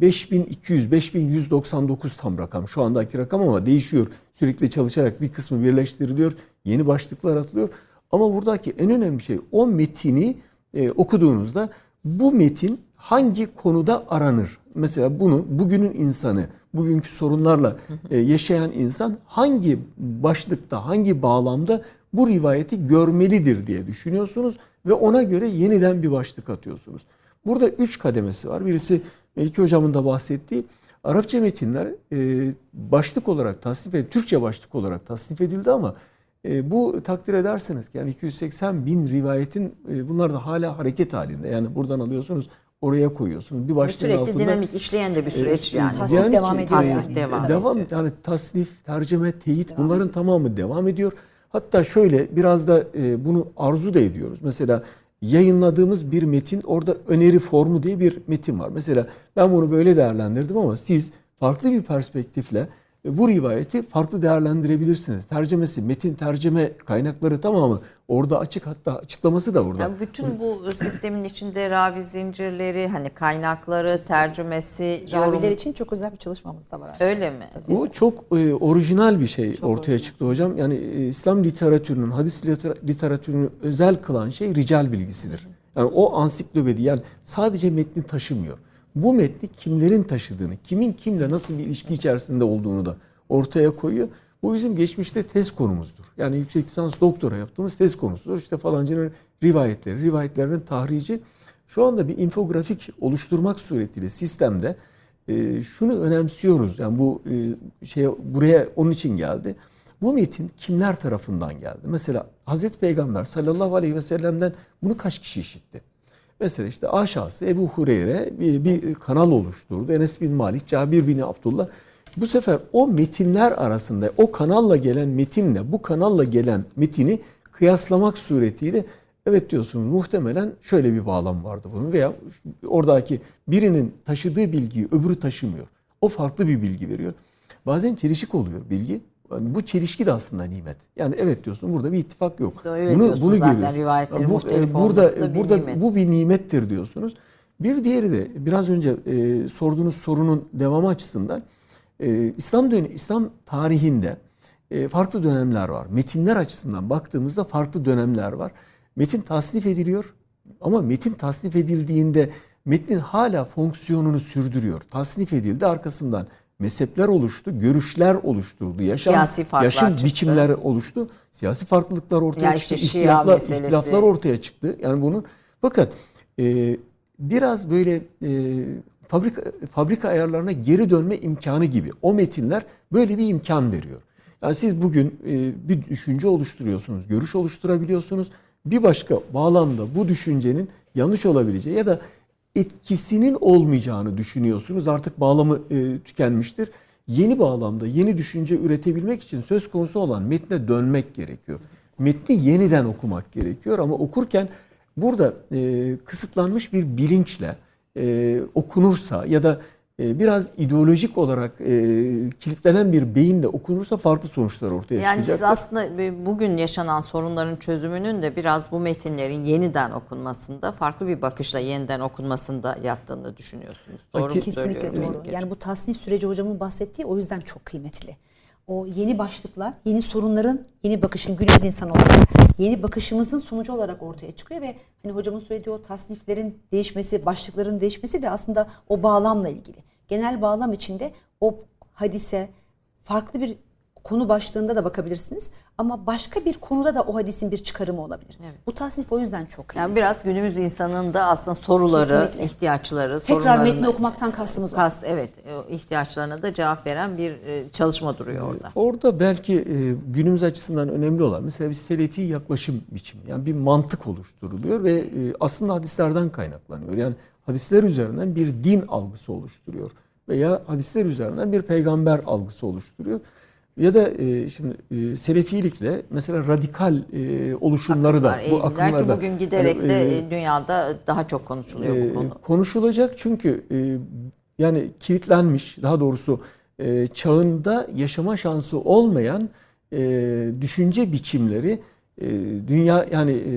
5200, 5199 tam rakam. Şu andaki rakam ama değişiyor. Sürekli çalışarak bir kısmı birleştiriliyor. Yeni başlıklar atılıyor. Ama buradaki en önemli şey o metini e, okuduğunuzda bu metin hangi konuda aranır? Mesela bunu bugünün insanı, bugünkü sorunlarla e, yaşayan insan hangi başlıkta, hangi bağlamda bu rivayeti görmelidir diye düşünüyorsunuz ve ona göre yeniden bir başlık atıyorsunuz. Burada üç kademesi var. Birisi Melike Hocam'ın da bahsettiği Arapça metinler e, başlık olarak tasnif edildi, Türkçe başlık olarak tasnif edildi ama e, bu takdir ederseniz yani 280 bin rivayetin e, bunlar da hala hareket halinde. Yani buradan alıyorsunuz oraya koyuyorsunuz. Bir başlığın Sürekli altında dinamik işleyen de bir süreç e, yani. Tasnif devam ediyor Tasnif yani. devam. Devam yani tasnif, tercüme, teyit bunların tamamı devam ediyor. Hatta şöyle biraz da e, bunu arzu da ediyoruz. Mesela yayınladığımız bir metin orada öneri formu diye bir metin var. Mesela ben bunu böyle değerlendirdim ama siz farklı bir perspektifle bu rivayeti farklı değerlendirebilirsiniz. Tercemesi, metin tercüme kaynakları tamamı orada açık hatta açıklaması da orada. Yani bütün bu sistemin içinde ravi zincirleri, hani kaynakları, tercümesi, yorum... Raviler için çok özel bir çalışmamız da var. aslında. Öyle mi? Bu çok e, orijinal bir şey ortaya çıktı hocam. Yani e, İslam literatürünün, hadis liter- literatürünü özel kılan şey rical bilgisidir. Yani o ansiklopedi yani sadece metni taşımıyor. Bu metni kimlerin taşıdığını, kimin kimle nasıl bir ilişki içerisinde olduğunu da ortaya koyuyor. Bu bizim geçmişte tez konumuzdur. Yani yüksek lisans doktora yaptığımız tez konusudur. İşte falancının rivayetleri, rivayetlerinin tahrici. Şu anda bir infografik oluşturmak suretiyle sistemde e, şunu önemsiyoruz. Yani bu e, şey buraya onun için geldi. Bu metin kimler tarafından geldi? Mesela Hazreti Peygamber sallallahu aleyhi ve sellem'den bunu kaç kişi işitti? Mesela işte aşağısı Ebu Hureyre bir, bir kanal oluşturdu. Enes bin Malik, Cabir bin Abdullah. Bu sefer o metinler arasında o kanalla gelen metinle bu kanalla gelen metini kıyaslamak suretiyle evet diyorsunuz muhtemelen şöyle bir bağlam vardı bunun veya oradaki birinin taşıdığı bilgiyi öbürü taşımıyor. O farklı bir bilgi veriyor. Bazen çelişik oluyor bilgi. Bu çelişki de aslında nimet. Yani evet diyorsun burada bir ittifak yok. Siz öyle diyorsunuz zaten, görüyorsun. rivayetlerin Bu- muhtelif burada burada nimet. bu bir nimettir diyorsunuz. Bir diğeri de biraz önce e, sorduğunuz sorunun devamı açısından e, İslam dönemi, İslam tarihinde e, farklı dönemler var. Metinler açısından baktığımızda farklı dönemler var. Metin tasnif ediliyor ama metin tasnif edildiğinde metnin hala fonksiyonunu sürdürüyor. Tasnif edildi arkasından mezhepler oluştu, görüşler oluşturuldu, yaşam, Siyasi farklar yaşam çıktı. biçimleri oluştu. Siyasi farklılıklar ortaya Yani çıktı, işte ihtilaflar, ihtilaflar ortaya çıktı. Yani bunun fakat e, biraz böyle e, fabrika fabrika ayarlarına geri dönme imkanı gibi. O metinler böyle bir imkan veriyor. Yani siz bugün e, bir düşünce oluşturuyorsunuz, görüş oluşturabiliyorsunuz. Bir başka bağlamda bu düşüncenin yanlış olabileceği ya da etkisinin olmayacağını düşünüyorsunuz. Artık bağlamı e, tükenmiştir. Yeni bağlamda yeni düşünce üretebilmek için söz konusu olan metne dönmek gerekiyor. Metni yeniden okumak gerekiyor ama okurken burada e, kısıtlanmış bir bilinçle e, okunursa ya da biraz ideolojik olarak e, kilitlenen bir beyinle okunursa farklı sonuçlar ortaya Yani çıkacak. siz aslında e, bugün yaşanan sorunların çözümünün de biraz bu metinlerin yeniden okunmasında, farklı bir bakışla yeniden okunmasında yattığını düşünüyorsunuz. Doğru Kesinlikle söylüyorum? doğru. Yani bu tasnif süreci hocamın bahsettiği o yüzden çok kıymetli. O yeni başlıklar, yeni sorunların, yeni bakışın günümüz insan olarak, yeni bakışımızın sonucu olarak ortaya çıkıyor ve hani hocamın söylediği o tasniflerin değişmesi, başlıkların değişmesi de aslında o bağlamla ilgili. Genel bağlam içinde o hadise farklı bir konu başlığında da bakabilirsiniz ama başka bir konuda da o hadisin bir çıkarımı olabilir. Bu tasnif o yüzden çok kıymetli. Yani biraz günümüz insanının da aslında soruları, Kesinlikle. ihtiyaçları, Tekrar sorunlarını- metni okumaktan kastımız o. Kast, evet, o ihtiyaçlarına da cevap veren bir e, çalışma duruyor orada. Orada belki e, günümüz açısından önemli olan mesela bir selefi yaklaşım biçimi. Yani bir mantık oluşturuluyor ve e, aslında hadislerden kaynaklanıyor. Yani hadisler üzerinden bir din algısı oluşturuyor veya hadisler üzerinden bir peygamber algısı oluşturuyor. Ya da e, şimdi e, selefilikle mesela radikal e, oluşumları da Akımlar, bu eğilimler akımlar ki da bugün giderek yani, de e, e, dünyada daha çok konuşuluyor e, bu konu. konuşulacak çünkü e, yani kilitlenmiş daha doğrusu e, çağında yaşama şansı olmayan e, düşünce biçimleri e, dünya yani e,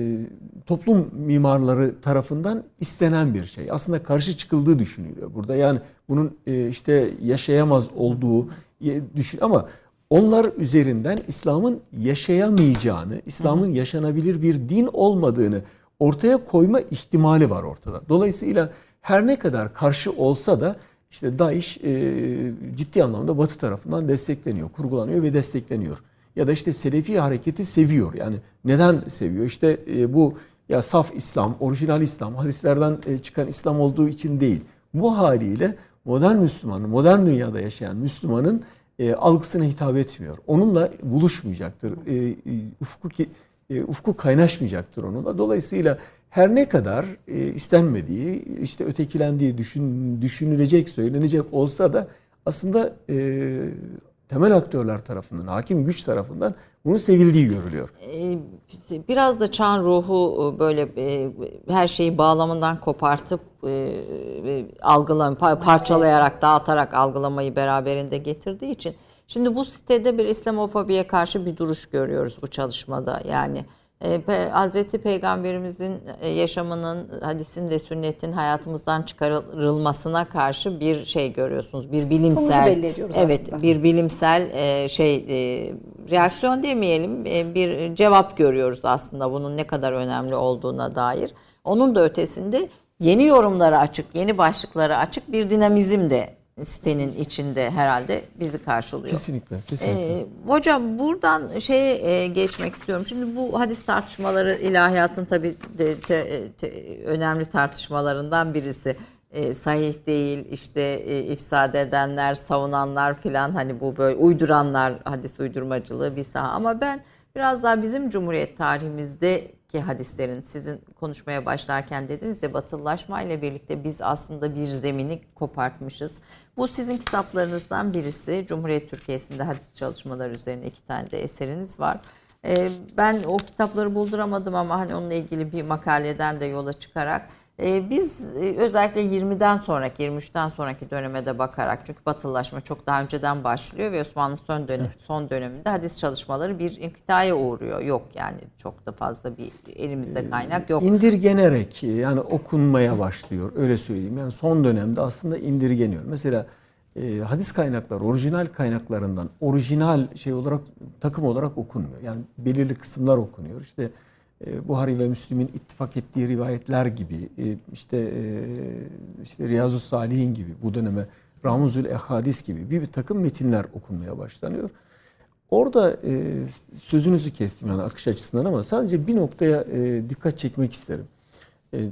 toplum mimarları tarafından istenen bir şey. Aslında karşı çıkıldığı düşünülüyor burada. Yani bunun e, işte yaşayamaz olduğu e, düşün ama onlar üzerinden İslam'ın yaşayamayacağını, İslam'ın yaşanabilir bir din olmadığını ortaya koyma ihtimali var ortada. Dolayısıyla her ne kadar karşı olsa da işte DAEŞ e, ciddi anlamda Batı tarafından destekleniyor, kurgulanıyor ve destekleniyor. Ya da işte Selefi hareketi seviyor. Yani neden seviyor? İşte e, bu ya saf İslam, orijinal İslam, hadislerden e, çıkan İslam olduğu için değil. Bu haliyle modern Müslümanın, modern dünyada yaşayan Müslümanın e, algısına hitap etmiyor. Onunla buluşmayacaktır. E, e, ufku ki, e, ufku kaynaşmayacaktır onunla. Dolayısıyla her ne kadar e, istenmediği, işte ötekilendiği düşün, düşünülecek, söylenecek olsa da aslında e, temel aktörler tarafından, hakim güç tarafından bunun sevildiği görülüyor. E, Biraz da çağın ruhu e, böyle e, her şeyi bağlamından kopartıp e, algılam pa- parçalayarak, dağıtarak algılamayı beraberinde getirdiği için Şimdi bu sitede bir İslamofobiye karşı bir duruş görüyoruz bu çalışmada. Yani Hazreti Peygamberimizin e, yaşamının, hadisin ve sünnetin hayatımızdan çıkarılmasına karşı bir şey görüyorsunuz. Bir bilimsel Evet, aslında. bir bilimsel e, şey e, reaksiyon demeyelim, bir cevap görüyoruz aslında bunun ne kadar önemli olduğuna dair. Onun da ötesinde yeni yorumlara açık, yeni başlıklara açık bir dinamizm de sitenin içinde herhalde bizi karşılıyor. Kesinlikle. kesinlikle. Ee, hocam buradan şeye e, geçmek istiyorum. Şimdi bu hadis tartışmaları ilahiyatın tabii de, te- te- önemli tartışmalarından birisi. E, sahih değil işte e, ifsad edenler, savunanlar filan hani bu böyle uyduranlar hadis uydurmacılığı bir saha. Ama ben biraz daha bizim Cumhuriyet tarihimizdeki hadislerin sizin konuşmaya başlarken dediniz ya batılılaşma ile birlikte biz aslında bir zemini kopartmışız. Bu sizin kitaplarınızdan birisi. Cumhuriyet Türkiye'sinde hadis çalışmaları üzerine iki tane de eseriniz var. Ee, ben o kitapları bulduramadım ama hani onunla ilgili bir makaleden de yola çıkarak biz e, özellikle 20'den sonraki 23'ten sonraki döneme de bakarak çünkü batılılaşma çok daha önceden başlıyor ve Osmanlı son dönem son döneminde hadis çalışmaları bir inkıtaya uğruyor. Yok yani çok da fazla bir elimizde kaynak yok. İndirgenerek yani okunmaya başlıyor öyle söyleyeyim. Yani son dönemde aslında indirgeniyor. Mesela e, hadis kaynakları orijinal kaynaklarından orijinal şey olarak takım olarak okunmuyor. Yani belirli kısımlar okunuyor. İşte e, Buhari ve Müslim'in ittifak ettiği rivayetler gibi e, işte e, işte Riyazu Salihin gibi bu döneme Ramuzül Ehadis gibi bir, bir takım metinler okunmaya başlanıyor. Orada e, sözünüzü kestim yani akış açısından ama sadece bir noktaya e, dikkat çekmek isterim. E,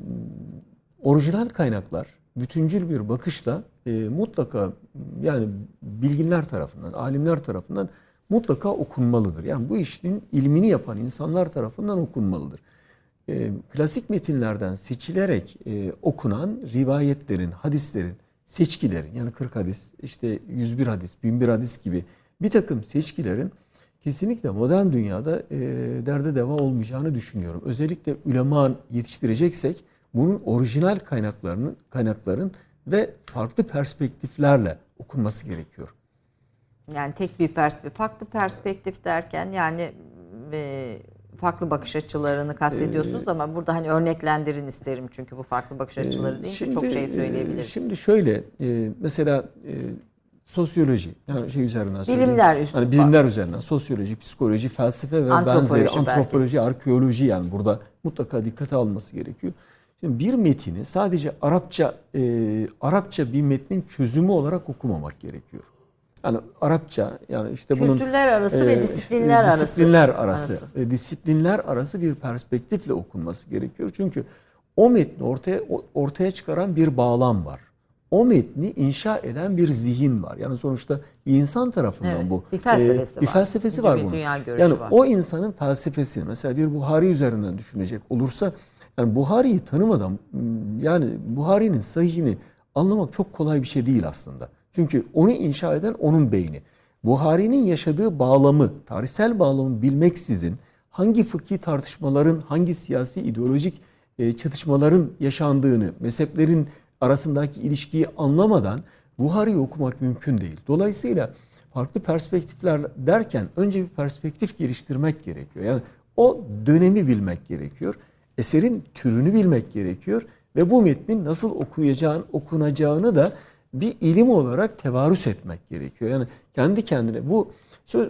orijinal kaynaklar bütüncül bir bakışla e, mutlaka yani bilginler tarafından, alimler tarafından mutlaka okunmalıdır. Yani bu işin ilmini yapan insanlar tarafından okunmalıdır. E, klasik metinlerden seçilerek e, okunan rivayetlerin, hadislerin, seçkilerin yani 40 hadis, işte 101 hadis, 1001 hadis gibi bir takım seçkilerin kesinlikle modern dünyada e, derde deva olmayacağını düşünüyorum. Özellikle ulema yetiştireceksek bunun orijinal kaynaklarının kaynakların ve farklı perspektiflerle okunması gerekiyor. Yani tek bir perspektif, farklı perspektif derken yani e, farklı bakış açılarını kastediyorsunuz ama burada hani örneklendirin isterim çünkü bu farklı bakış açıları deyince çok şey e, söyleyebiliriz. Şimdi şöyle e, mesela e, sosyoloji yani şey üzerinden. Bilimler üstü- Hani bilimler üzerinden sosyoloji, psikoloji, felsefe ve Antropoloji benzeri belki. antropoloji, arkeoloji yani burada mutlaka dikkate alınması gerekiyor. Şimdi bir metini sadece Arapça e, Arapça bir metnin çözümü olarak okumamak gerekiyor. Yani Arapça yani işte bunun Kültürler arası ve e, disiplinler arası. disiplinler arası, Arası. e, disiplinler arası bir perspektifle okunması gerekiyor. Çünkü o metni ortaya ortaya çıkaran bir bağlam var. O metni inşa eden bir zihin var. Yani sonuçta bir insan tarafından Evet, bu. bir felsefesi bir var. felsefesi Bir var bunun. dünya görüşü yani var. o insanın felsefesini mesela bir Buhari üzerinden düşünecek olursa yani Buhari'yi tanımadan yani Buhari'nin sahihini anlamak çok kolay bir şey değil aslında. Çünkü onu inşa eden onun beyni. Buhari'nin yaşadığı bağlamı, tarihsel bağlamı bilmeksizin hangi fıkhi tartışmaların, hangi siyasi ideolojik e, çatışmaların yaşandığını, mezheplerin arasındaki ilişkiyi anlamadan Buhari'yi okumak mümkün değil. Dolayısıyla farklı perspektifler derken önce bir perspektif geliştirmek gerekiyor. Yani o dönemi bilmek gerekiyor. Eserin türünü bilmek gerekiyor ve bu metnin nasıl okuyacağın, okunacağını da bir ilim olarak tevarüs etmek gerekiyor. Yani kendi kendine bu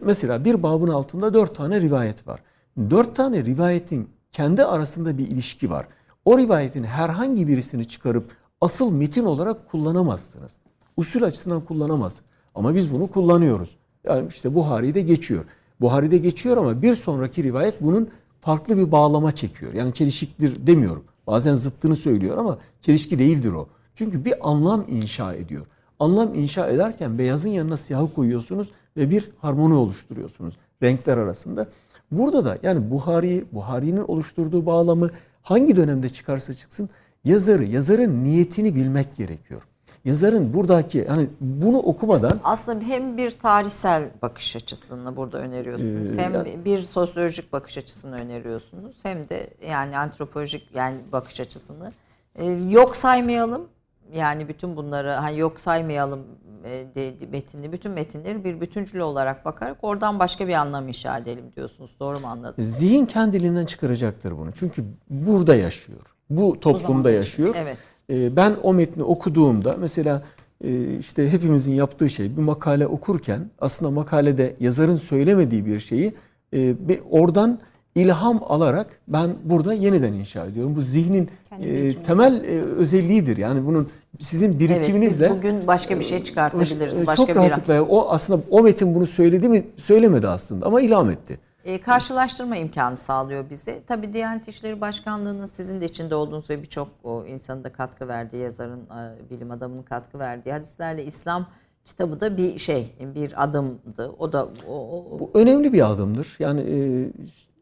mesela bir babın altında dört tane rivayet var. Dört tane rivayetin kendi arasında bir ilişki var. O rivayetin herhangi birisini çıkarıp asıl metin olarak kullanamazsınız. Usul açısından kullanamaz. Ama biz bunu kullanıyoruz. Yani işte Buhari'de geçiyor. Buhari'de geçiyor ama bir sonraki rivayet bunun farklı bir bağlama çekiyor. Yani çelişiktir demiyorum. Bazen zıttını söylüyor ama çelişki değildir o. Çünkü bir anlam inşa ediyor. Anlam inşa ederken beyazın yanına siyahı koyuyorsunuz ve bir harmoni oluşturuyorsunuz renkler arasında. Burada da yani Buhari, Buhari'nin oluşturduğu bağlamı hangi dönemde çıkarsa çıksın yazarı, yazarın niyetini bilmek gerekiyor. Yazarın buradaki hani bunu okumadan Aslında hem bir tarihsel bakış açısını burada öneriyorsunuz. Ee, hem yani- bir sosyolojik bakış açısını öneriyorsunuz. Hem de yani antropolojik yani bakış açısını. Ee, yok saymayalım. Yani bütün bunları hani yok saymayalım e, de, bütün metinleri bir bütüncül olarak bakarak oradan başka bir anlam inşa edelim diyorsunuz. Doğru mu anladım? Zihin kendiliğinden çıkaracaktır bunu. Çünkü burada yaşıyor. Bu toplumda yaşıyor. Evet. Ee, Ben o metni okuduğumda mesela e, işte hepimizin yaptığı şey bir makale okurken aslında makalede yazarın söylemediği bir şeyi e, oradan ilham alarak ben burada yeniden inşa ediyorum. Bu zihnin e, temel e, özelliğidir. Yani bunun sizin Evet, birikiminizle biz bugün başka bir şey çıkartabiliriz. e, Başka çok bir rahatlıkla o aslında o metin bunu söyledi mi söylemedi aslında ama ilham etti. E, karşılaştırma imkanı sağlıyor bize. Tabii Diyanet İşleri Başkanlığı'nın sizin de içinde olduğunuz ve birçok insanın da katkı verdiği, yazarın, e, bilim adamının katkı verdiği hadislerle İslam kitabı da bir şey, bir adımdı. O da o, o- Bu önemli bir adımdır. Yani e,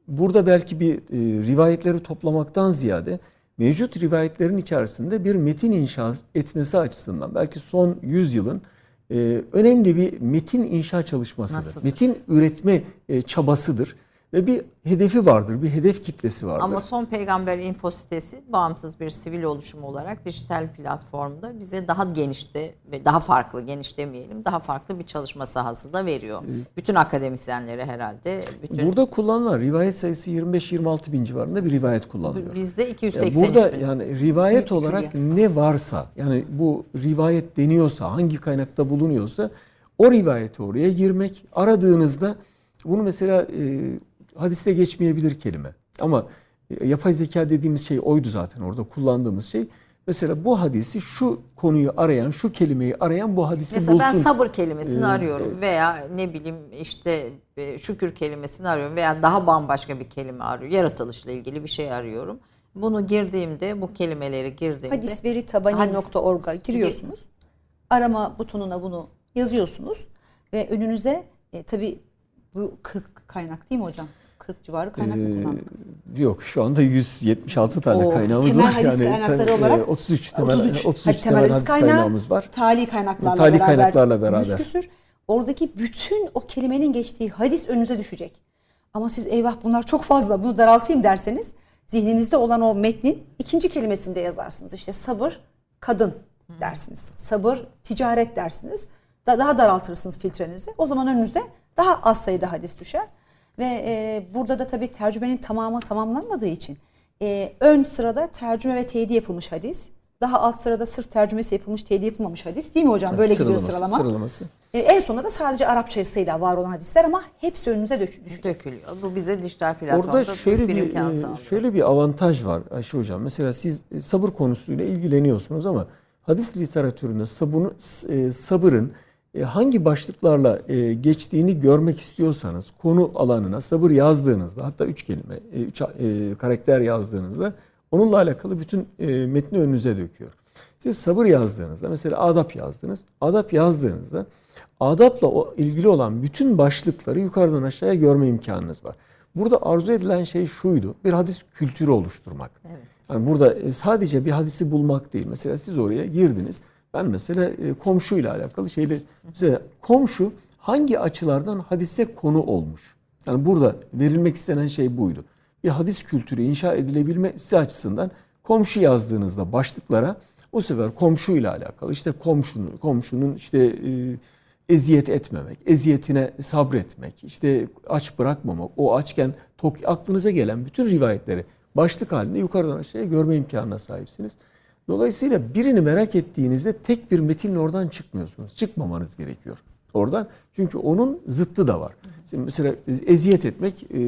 burada belki bir e, rivayetleri toplamaktan ziyade mevcut rivayetlerin içerisinde bir metin inşa etmesi açısından belki son 100 yılın e, önemli bir metin inşa çalışmasıdır. Nasıldır? Metin üretme e, çabasıdır ve bir hedefi vardır, bir hedef kitlesi vardır. Ama Son Peygamber info sitesi bağımsız bir sivil oluşum olarak dijital platformda bize daha genişte ve daha farklı, geniş demeyelim, daha farklı bir çalışma sahası da veriyor. Bütün akademisyenlere herhalde. Bütün Burada kullanılan rivayet sayısı 25-26 bin civarında bir rivayet kullanılıyor. bizde Ya 283 burada bin. yani rivayet olarak ne varsa yani bu rivayet deniyorsa hangi kaynakta bulunuyorsa o rivayete oraya girmek aradığınızda bunu mesela e, hadiste geçmeyebilir kelime ama e, yapay zeka dediğimiz şey oydu zaten orada kullandığımız şey. Mesela bu hadisi şu konuyu arayan, şu kelimeyi arayan bu hadisi Mesela bulsun. ben sabır kelimesini Ee, arıyorum veya ne bileyim işte e, şükür kelimesini arıyorum veya daha bambaşka bir kelime arıyorum. Yaratılışla ilgili bir şey arıyorum. Bunu girdiğimde bu kelimeleri girdiğimde hadisveritabani.org'a giriyorsunuz. Arama butonuna bunu yazıyorsunuz ve önünüze e, tabii bu 40 kaynak değil mi hocam? 40 civarı kaynak mı Ee, kullandık? Yok şu anda 176 tane Oo, kaynağımız temel var. hadis Yani kaynakları olarak e, 33 temel 33, 33, hadi temel hadis hadis kaynağı, kaynağımız var. Tali kaynaklarla Tali beraber. kaynaklarla beraber. küsür. Oradaki bütün o kelimenin geçtiği hadis önünüze düşecek. Ama siz eyvah bunlar çok fazla bunu daraltayım derseniz zihninizde olan o metnin ikinci kelimesinde yazarsınız. İşte sabır kadın dersiniz. Sabır ticaret dersiniz. Da- Daha daraltırsınız filtrenizi. O zaman önünüze daha az sayıda hadis düşer. Ve e, burada da tabii tercümenin tamamı tamamlanmadığı için e, ön sırada tercüme ve teyidi yapılmış hadis. Daha alt sırada sırf tercümesi yapılmış, teyidi yapılmamış hadis. Değil mi hocam? Böyle gidiyor sıralama. Sıralaması. E, en sonunda da sadece Arapçasıyla var olan hadisler ama hepsi düş- düşecek. dökülüyor. Bu bize dijital platformda Orada şöyle bir bir imkan e, şöyle bir avantaj var Ayşe hocam. Mesela siz e, sabır konusuyla ilgileniyorsunuz ama hadis literatüründe sabunu, e, sabırın hangi başlıklarla e, geçtiğini görmek istiyorsanız konu alanına sabır yazdığınızda hatta üç kelime, e, üç e, karakter yazdığınızda onunla alakalı bütün e, metni önünüze döküyor. Siz sabır yazdığınızda mesela adap yazdınız. Adap yazdığınızda adapla o ilgili olan bütün başlıkları yukarıdan aşağıya görme imkanınız var. Burada arzu edilen şey şuydu. Bir hadis kültürü oluşturmak. Yani burada e, sadece bir hadisi bulmak değil. Mesela siz oraya girdiniz. Ben mesela e, komşuyla alakalı şeyle mesela komşu hangi açılardan hadise konu olmuş? Yani burada verilmek istenen şey buydu. Bir hadis kültürü inşa edilebilmesi açısından komşu yazdığınızda başlıklara o sefer komşuyla alakalı işte komşunun komşunun işte e, eziyet etmemek, eziyetine sabretmek, işte aç bırakmamak, o açken tok aklınıza gelen bütün rivayetleri başlık halinde yukarıdan aşağıya görme imkanına sahipsiniz. Dolayısıyla birini merak ettiğinizde tek bir metinle oradan çıkmıyorsunuz. Çıkmamanız gerekiyor oradan. Çünkü onun zıttı da var. Şimdi mesela eziyet etmek e,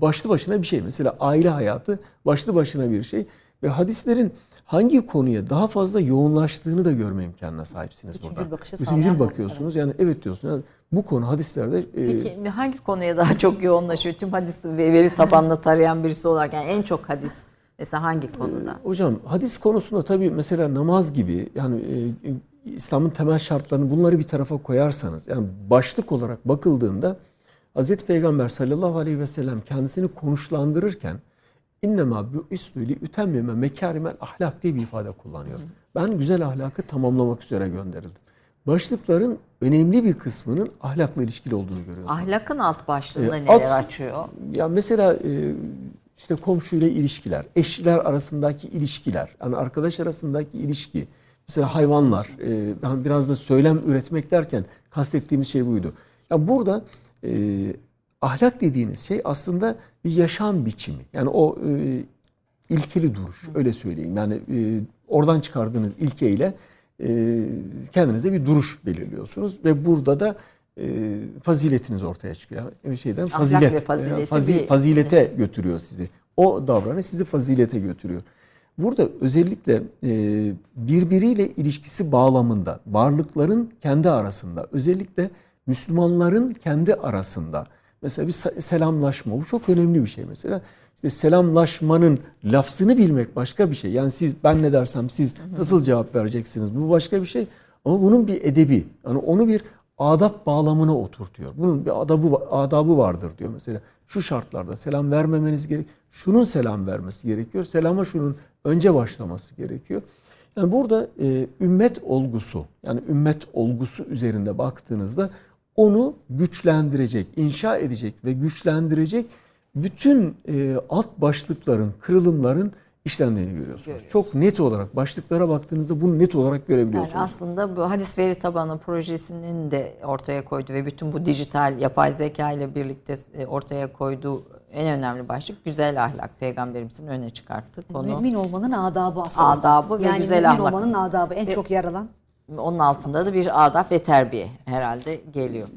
başlı başına bir şey. Mesela aile hayatı başlı başına bir şey. Ve hadislerin hangi konuya daha fazla yoğunlaştığını da görme imkanına sahipsiniz Bütüncül burada. bu, bakıyorsunuz. Yani evet diyorsunuz. Yani bu konu hadislerde e, Peki hangi konuya daha çok yoğunlaşıyor? Tüm hadis ve veri tabanlı tarayan birisi olarak yani en çok hadis mesela hangi konuda? Hocam hadis konusunda tabii mesela namaz gibi yani e, İslam'ın temel şartlarını bunları bir tarafa koyarsanız yani başlık olarak bakıldığında Hz. Peygamber sallallahu aleyhi ve sellem kendisini konuşlandırırken innema bu istüli ütemmime mekârimel ahlak diye bir ifade kullanıyor. Ben güzel ahlakı tamamlamak üzere gönderildim. Başlıkların önemli bir kısmının ahlakla ilişkili olduğunu görüyorsunuz. Ahlakın alt başlığında E, neler alt- açıyor? Ya mesela e, işte komşuyla ilişkiler, eşler arasındaki ilişkiler, yani arkadaş arasındaki ilişki, mesela hayvanlar, e, biraz da söylem üretmek derken kastettiğimiz şey buydu. Ya burada e, ahlak dediğiniz şey aslında bir yaşam biçimi. Yani o e, ilkeli duruş öyle söyleyeyim. Yani e, oradan çıkardığınız ilkeyle e, kendinize bir duruş belirliyorsunuz ve burada da e, faziletiniz ortaya çıkıyor. Yani şeyden Ahlak fazilet, e, fazi- bir- fazilete götürüyor sizi. O davranış sizi fazilete götürüyor. Burada özellikle e, birbiriyle ilişkisi bağlamında, varlıkların kendi arasında, özellikle Müslümanların kendi arasında mesela bir se- selamlaşma bu çok önemli bir şey mesela. İşte selamlaşmanın lafzını bilmek başka bir şey. Yani siz ben ne dersem siz nasıl cevap vereceksiniz bu başka bir şey. Ama bunun bir edebi, yani onu bir adap bağlamına oturtuyor. Bunun bir adabı adabı vardır diyor mesela. Şu şartlarda selam vermemeniz gerek. Şunun selam vermesi gerekiyor. Selama şunun önce başlaması gerekiyor. Yani burada e, ümmet olgusu yani ümmet olgusu üzerinde baktığınızda onu güçlendirecek, inşa edecek ve güçlendirecek bütün e, alt başlıkların, kırılımların işlendiğini görüyorsunuz. Çok net olarak başlıklara baktığınızda bunu net olarak Yani görebiliyorsunuz. aslında bu hadis veri tabanı projesinin de ortaya koyduğu ve bütün bu dijital yapay zeka ile birlikte e, ortaya koyduğu en önemli başlık güzel ahlak. Peygamberimizin öne çıkarttığı konu. Mümin olmanın adabı aslında. Adabı ve yani güzel mümin ahlak. olmanın adabı en çok yer alan. Onun altında da bir adab ve terbiye herhalde geliyor.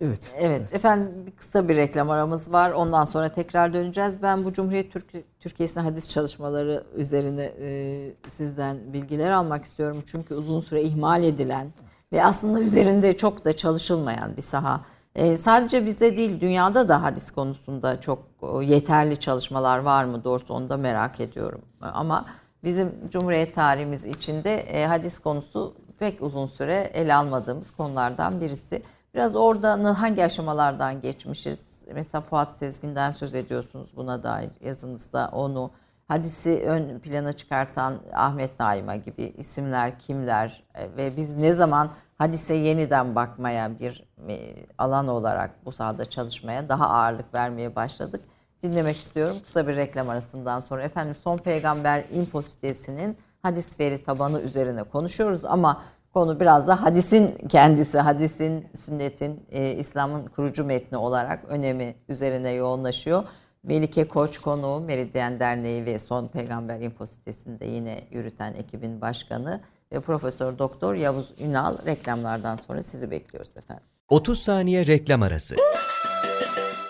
Evet. Evet, efendim bir kısa bir reklam aramız var. Ondan sonra tekrar döneceğiz. Ben bu Cumhuriyet Türk Türkiye'sinin hadis çalışmaları üzerine e, sizden bilgiler almak istiyorum. Çünkü uzun süre ihmal edilen ve aslında üzerinde çok da çalışılmayan bir saha. E, sadece bizde değil, dünyada da hadis konusunda çok e, yeterli çalışmalar var mı? Doğrusu onu da merak ediyorum. Ama bizim Cumhuriyet tarihimiz içinde e, hadis konusu pek uzun süre ele almadığımız konulardan birisi. Biraz orada hangi aşamalardan geçmişiz? Mesela Fuat Sezgin'den söz ediyorsunuz buna dair yazınızda onu. Hadisi ön plana çıkartan Ahmet Naima gibi isimler kimler E, ve biz ne zaman hadise yeniden bakmaya bir e, alan olarak bu sahada çalışmaya daha ağırlık vermeye başladık. Dinlemek istiyorum kısa bir reklam arasından sonra. Efendim Son Peygamber info sitesinin hadis veri tabanı üzerine konuşuyoruz ama konu biraz da hadisin kendisi, hadisin, sünnetin, e, İslam'ın kurucu metni olarak önemi üzerine yoğunlaşıyor. Melike Koç konuğu Meridyen Derneği ve Son Peygamber info sitesinde yine yürüten ekibin başkanı ve Profesör Doktor Yavuz Ünal reklamlardan sonra sizi bekliyoruz efendim. 30 saniye reklam arası.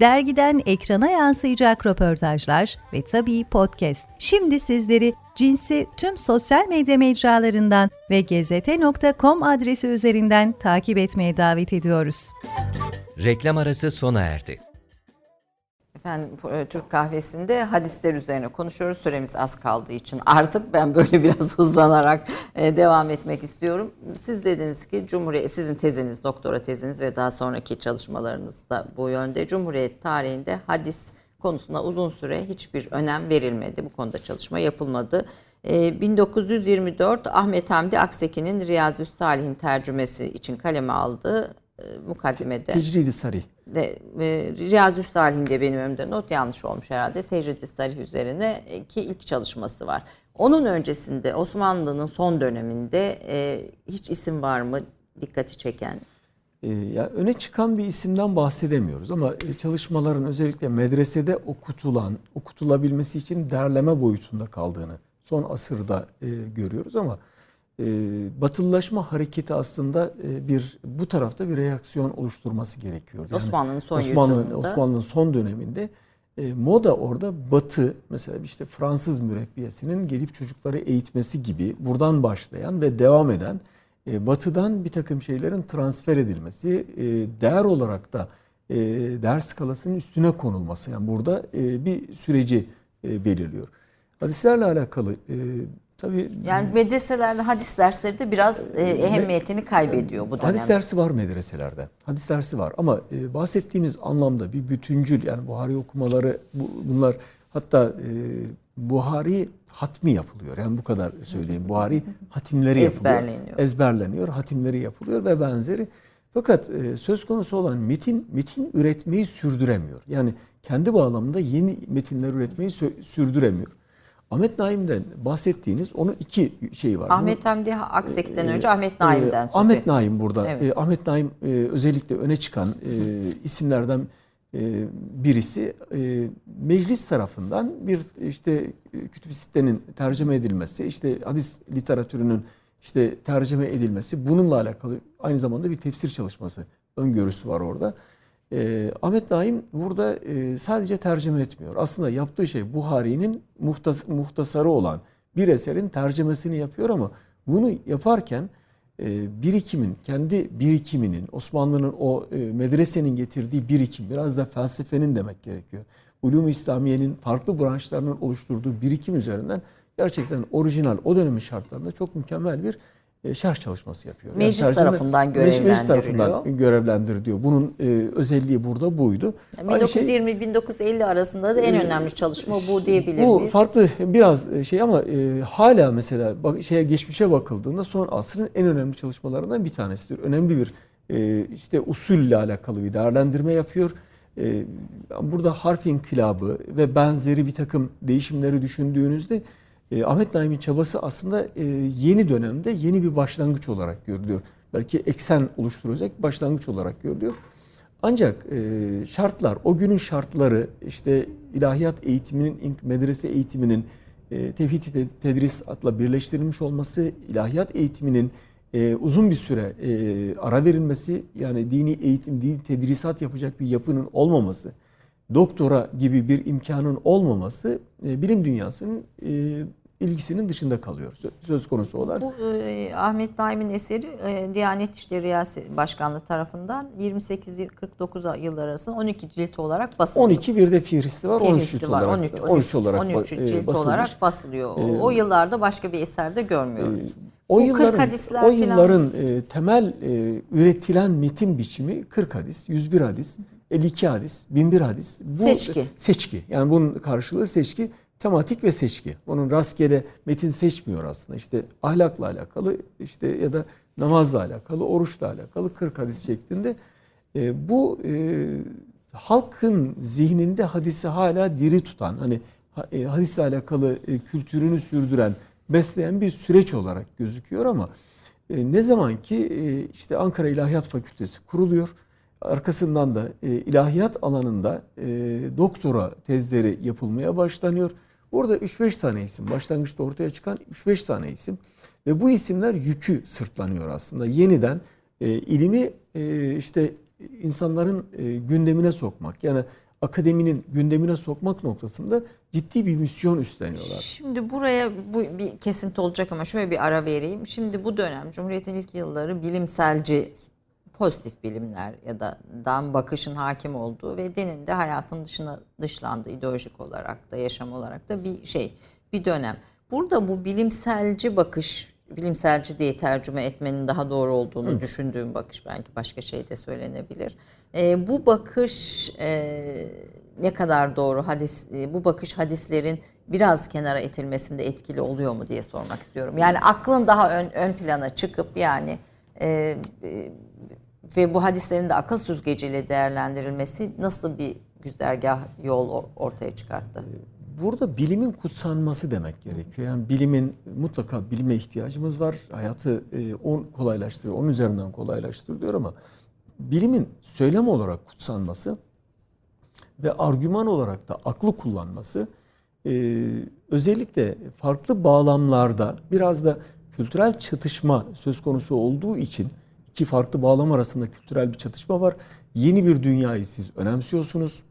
dergiden ekrana yansıyacak röportajlar ve tabii podcast. Şimdi sizleri cinsi tüm sosyal medya mecralarından ve gezete.com adresi üzerinden takip etmeye davet ediyoruz. Reklam arası sona erdi. Efendim e, Türk kahvesinde hadisler üzerine konuşuyoruz. Süremiz az kaldığı için artık ben böyle (laughs) biraz hızlanarak e, devam etmek istiyorum. Siz dediniz ki Cumhuriyet sizin teziniz, doktora teziniz ve daha sonraki çalışmalarınız da bu yönde. Cumhuriyet tarihinde hadis konusuna uzun süre hiçbir önem verilmedi. Bu konuda çalışma yapılmadı. E, 1924 Ahmet Hamdi Akseki'nin Riyazü's Salih'in tercümesi için kaleme aldığı e, mukaddimede Tecridi Sarih. de e, Riyazi Salih'inde benim önümde not yanlış olmuş herhalde. Tecrid-i Sarih üzerine ki ilk çalışması var. Onun öncesinde Osmanlı'nın son döneminde e, hiç isim var mı dikkati çeken? Ee, ya öne çıkan bir isimden bahsedemiyoruz ama e, çalışmaların özellikle medresede okutulan, okutulabilmesi için derleme boyutunda kaldığını son asırda e, görüyoruz ama e, batılılaşma hareketi aslında e, bir bu tarafta bir reaksiyon oluşturması gerekiyor. Osmanlı'nın son Osmanlı. Osmanlı'nın son döneminde e, moda orada batı mesela işte Fransız mürebbiyesinin gelip çocukları eğitmesi gibi buradan başlayan ve devam eden e, batıdan bir takım şeylerin transfer edilmesi, e, değer olarak da e, değer skalasının üstüne konulması. Yani burada e, bir süreci e, belirliyor. Hadislerle alakalı e, Tabii Yani medreselerde hadis dersleri de biraz e, ehemmiyetini kaybediyor bu dönemde. Hadis dersi var medreselerde. Hadis dersi var ama e, bahsettiğimiz anlamda bir bütüncül yani Buhari okumaları bu, bunlar hatta e, Buhari hatmi yapılıyor. Yani bu kadar söyleyeyim. Buhari hatimleri yapılıyor. Ezberleniyor. Ezberleniyor. Hatimleri yapılıyor ve benzeri. Fakat e, söz konusu olan metin metin üretmeyi sürdüremiyor. Yani kendi bağlamında yeni metinler üretmeyi sürdüremiyor. Ahmet Naim'den bahsettiğiniz onun iki şeyi var. Ahmet Hamdi Aksek'ten Ee, önce Ahmet e, Naim'den söz Ahmet. Naim burada. Evet. E, Ahmet Naim e, özellikle öne çıkan e, isimlerden e, birisi. E, meclis tarafından bir işte e, kütüb sitenin tercüme edilmesi, işte hadis literatürünün işte tercüme edilmesi bununla alakalı aynı zamanda bir tefsir çalışması öngörüsü var orada. E, Ahmet Naim burada e, sadece tercüme etmiyor. Aslında yaptığı şey Buhari'nin muhtas, muhtasarı olan bir eserin tercümesini yapıyor ama bunu yaparken e, birikimin, kendi birikiminin, Osmanlı'nın o e, medresenin getirdiği birikim, biraz da felsefenin demek gerekiyor. Ulum-u İslamiye'nin farklı branşlarının oluşturduğu birikim üzerinden gerçekten orijinal o dönemin şartlarında çok mükemmel bir e, şerh çalışması yapıyor. Meclis tercüme- tarafından Meclis- Meclis görevlendiriliyor. tarafından görevlendiriliyor. Bunun e, özelliği burada buydu. Aynı şey- 1920-1950 arasında da en önemli çalışma bu diyebilir bu miyiz? farklı biraz şey ama e, hala mesela bak, şeye geçmişe bakıldığında son asrın en önemli çalışmalarından bir tanesidir. Önemli bir e, işte usulle alakalı bir değerlendirme yapıyor. E, burada harf inkılabı ve benzeri bir takım değişimleri düşündüğünüzde e, Ahmet Naim'in çabası aslında e, yeni dönemde yeni bir başlangıç olarak görülüyor. Belki eksen oluşturacak başlangıç olarak görülüyor. Ancak e, şartlar, o günün şartları işte ilahiyat eğitiminin, ilk medrese eğitiminin e, tevhid te- tedrisatla birleştirilmiş olması, ilahiyat eğitiminin e, uzun bir süre e, ara verilmesi, yani dini eğitim, dini tedrisat yapacak bir yapının olmaması, doktora gibi bir imkanın olmaması e, bilim dünyasının e, ilgisinin dışında kalıyor. Sö- Söz konusu olan. Bu e, Ahmet Naim'in eseri e, Diyanet İşleri Riyaset Başkanlığı tarafından 28-49 yıllar arasında 12 cilt olarak basılıyor. 12 bir de fihristi var. 13 Fihristi cilt var. olarak, 13, 13 olarak 13 ba- e, cilt basılmış. olarak basılıyor. O, Ee, o yıllarda başka bir eserde görmüyoruz. O Bu 40 yılların, o falan- yılların e, temel e, üretilen metin biçimi 40 hadis, 101 hadis, 52 hadis, 1001 hadis. Bu, Seçki. Seçki. Yani bunun karşılığı seçki. Tematik ve seçki. Onun rastgele metin seçmiyor aslında. İşte ahlakla alakalı işte ya da namazla alakalı, oruçla alakalı 40 hadis şeklinde. E, bu e, halkın zihninde hadisi hala diri tutan, hani ha- e, hadisle alakalı e, kültürünü sürdüren, besleyen bir süreç olarak gözüküyor ama e, ne zaman ki e, işte Ankara İlahiyat Fakültesi kuruluyor, arkasından da e, ilahiyat alanında e, doktora tezleri yapılmaya başlanıyor. Orada 3-5 tane isim, başlangıçta ortaya çıkan 3-5 tane isim ve bu isimler yükü sırtlanıyor aslında. Yeniden e, ilimi e, işte insanların e, gündemine sokmak yani akademinin gündemine sokmak noktasında ciddi bir misyon üstleniyorlar. Şimdi buraya bu bir kesinti olacak ama şöyle bir ara vereyim. Şimdi bu dönem Cumhuriyet'in ilk yılları bilimselci pozitif bilimler ya da dan bakışın hakim olduğu ve dinin de hayatın dışına dışlandığı ideolojik olarak da yaşam olarak da bir şey bir dönem. Burada bu bilimselci bakış bilimselci diye tercüme etmenin daha doğru olduğunu düşündüğüm bakış belki başka şey de söylenebilir. Ee, bu bakış e, ne kadar doğru hadis e, bu bakış hadislerin biraz kenara itilmesinde etkili oluyor mu diye sormak istiyorum. Yani aklın daha ön, ön plana çıkıp yani e, e, ve bu hadislerin de akıl süzgeciyle değerlendirilmesi nasıl bir güzergah yol or- ortaya çıkarttı? Burada bilimin kutsanması demek gerekiyor. Yani bilimin mutlaka bilime ihtiyacımız var. Hayatı e, on kolaylaştırıyor, onun üzerinden kolaylaştırıyor ama bilimin söylem olarak kutsanması ve argüman olarak da aklı kullanması e, özellikle farklı bağlamlarda biraz da kültürel çatışma söz konusu olduğu için iki farklı bağlam arasında kültürel bir çatışma var. Yeni bir dünyayı siz önemsiyorsunuz.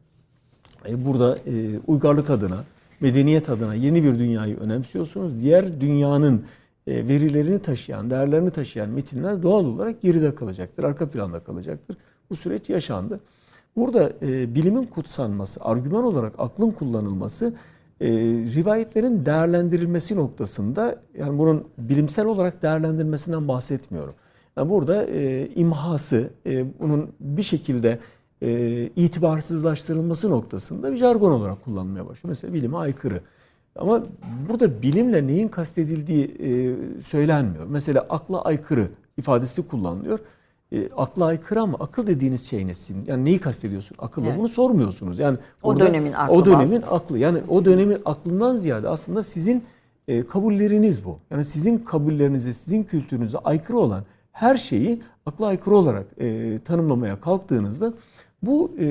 E, burada e, uygarlık adına, medeniyet adına yeni bir dünyayı önemsiyorsunuz. Diğer dünyanın e, verilerini taşıyan, değerlerini taşıyan metinler doğal olarak geride kalacaktır, arka planda kalacaktır. Bu süreç yaşandı. Burada bilimin kutsanması, argüman olarak aklın kullanılması rivayetlerin değerlendirilmesi noktasında yani bunun bilimsel olarak değerlendirilmesinden bahsetmiyorum. Yani burada e, imhası, e, bunun bir şekilde e, itibarsızlaştırılması noktasında bir jargon olarak kullanmaya başlıyor. Mesela bilime aykırı. Ama burada bilimle neyin kastedildiği e, söylenmiyor. Mesela akla aykırı ifadesi kullanılıyor. E, akla aykırı ama akıl dediğiniz şey nesin? Yani neyi kastediyorsun akılla? Evet. Bunu sormuyorsunuz. Yani O orada- dönemin aklı O dönemin bazen. aklı. Yani o dönemin aklından ziyade aslında sizin e, kabulleriniz bu. Yani sizin kabullerinize, sizin kültürünüze aykırı olan her şeyi akla aykırı olarak e, tanımlamaya kalktığınızda bu e,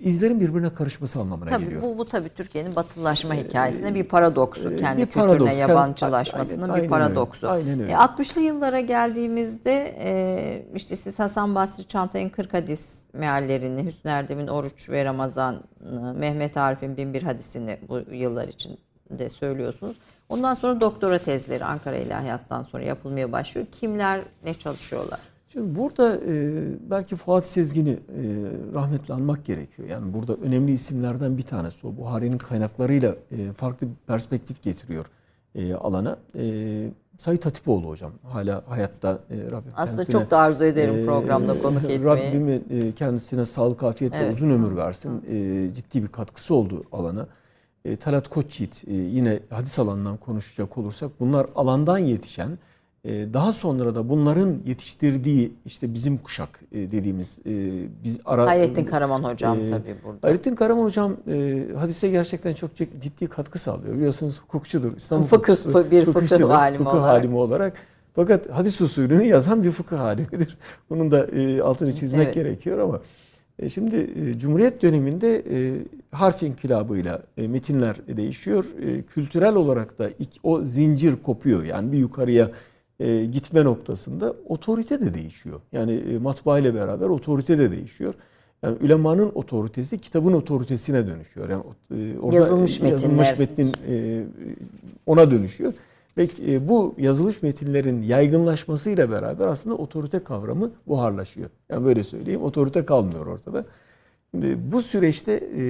izlerin birbirine karışması anlamına Tabii geliyor. bu, bu tabii Türkiye'nin batılılaşma hikayesinde bir paradoksu. e, Kendi bir kültürüne paradoks. yabancılaşmasının Aynen- bir aynen paradoksu. öyle. Aynen öyle. E, 60'lı yıllara geldiğimizde e, işte siz Hasan Basri Çantay'ın 40 hadis meallerini, Hüsnü Erdem'in Oruç ve Ramazan'ı, Mehmet Arif'in Binbir hadisini bu yıllar içinde söylüyorsunuz. Ondan sonra doktora tezleri Ankara İlahiyat'tan sonra yapılmaya başlıyor. Kimler ne çalışıyorlar? Şimdi burada e, belki Fuat Sezgin'i e, rahmetle anmak gerekiyor. Yani burada önemli isimlerden bir tanesi o. Buhari'nin kaynaklarıyla e, farklı bir perspektif getiriyor e, alana. E, Sayit Hatipoğlu hocam hala hayatta. E, Rabbim Aslında çok da arzu ederim e, programda konuk (laughs) etmeyi. Rabbim e, kendisine sağlık, afiyet ve Evet. uzun ömür versin. E, ciddi bir katkısı oldu alana. E, Talat Koçyiğit e, yine hadis alanından konuşacak olursak bunlar alandan yetişen e, daha sonra da bunların yetiştirdiği işte bizim kuşak e, dediğimiz e, biz ara Hayrettin Karaman hocam e, tabii burada. Hayrettin Karaman hocam e, hadise gerçekten çok cid- ciddi katkı sağlıyor. Biliyorsunuz hukukçudur. İstanbul Fıkıh, hukukçusu, bir fıkıh fıkıhçıdır, alimi fıkıh olarak. alimi olarak. Fakat hadis usulünü yazan bir fıkıh alimidir. (laughs) Bunun da e, altını çizmek Evet. gerekiyor ama şimdi e, Cumhuriyet döneminde e, harf inkılabıyla e, metinler değişiyor. E, kültürel olarak da o zincir kopuyor. Yani bir yukarıya e, gitme noktasında otorite de değişiyor. Yani e, matbaa ile beraber otorite de değişiyor. Yani ülemanın otoritesi kitabın otoritesine dönüşüyor. Yani e, orada Yazılmış yazılmış metinler. metnin e, ona dönüşüyor. Ve e, bu yazılmış metinlerin yaygınlaşmasıyla beraber aslında otorite kavramı buharlaşıyor. Yani böyle söyleyeyim otorite kalmıyor ortada. Şimdi bu süreçte e,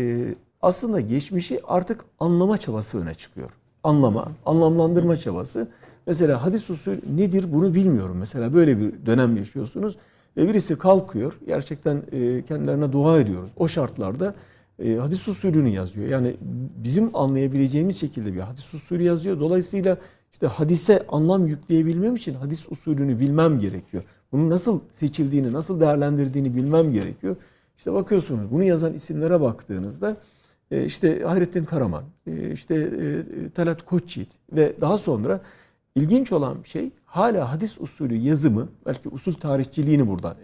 aslında geçmişi artık anlama çabası öne çıkıyor. Anlama, anlamlandırma çabası. Mesela hadis usulü nedir bunu bilmiyorum. Mesela böyle bir dönem yaşıyorsunuz ve birisi kalkıyor. Gerçekten e, kendilerine dua ediyoruz. O şartlarda hadis usulünü yazıyor. Yani bizim anlayabileceğimiz şekilde bir hadis usulü yazıyor. Dolayısıyla işte hadise anlam yükleyebilmem için hadis usulünü bilmem gerekiyor. Bunun nasıl seçildiğini, nasıl değerlendirdiğini bilmem gerekiyor. İşte bakıyorsunuz bunu yazan isimlere baktığınızda e, işte Hayrettin Karaman, e, işte e, Talat Koçyiğit ve daha sonra ilginç olan şey hala hadis usulü yazımı, belki usul tarihçiliğini burada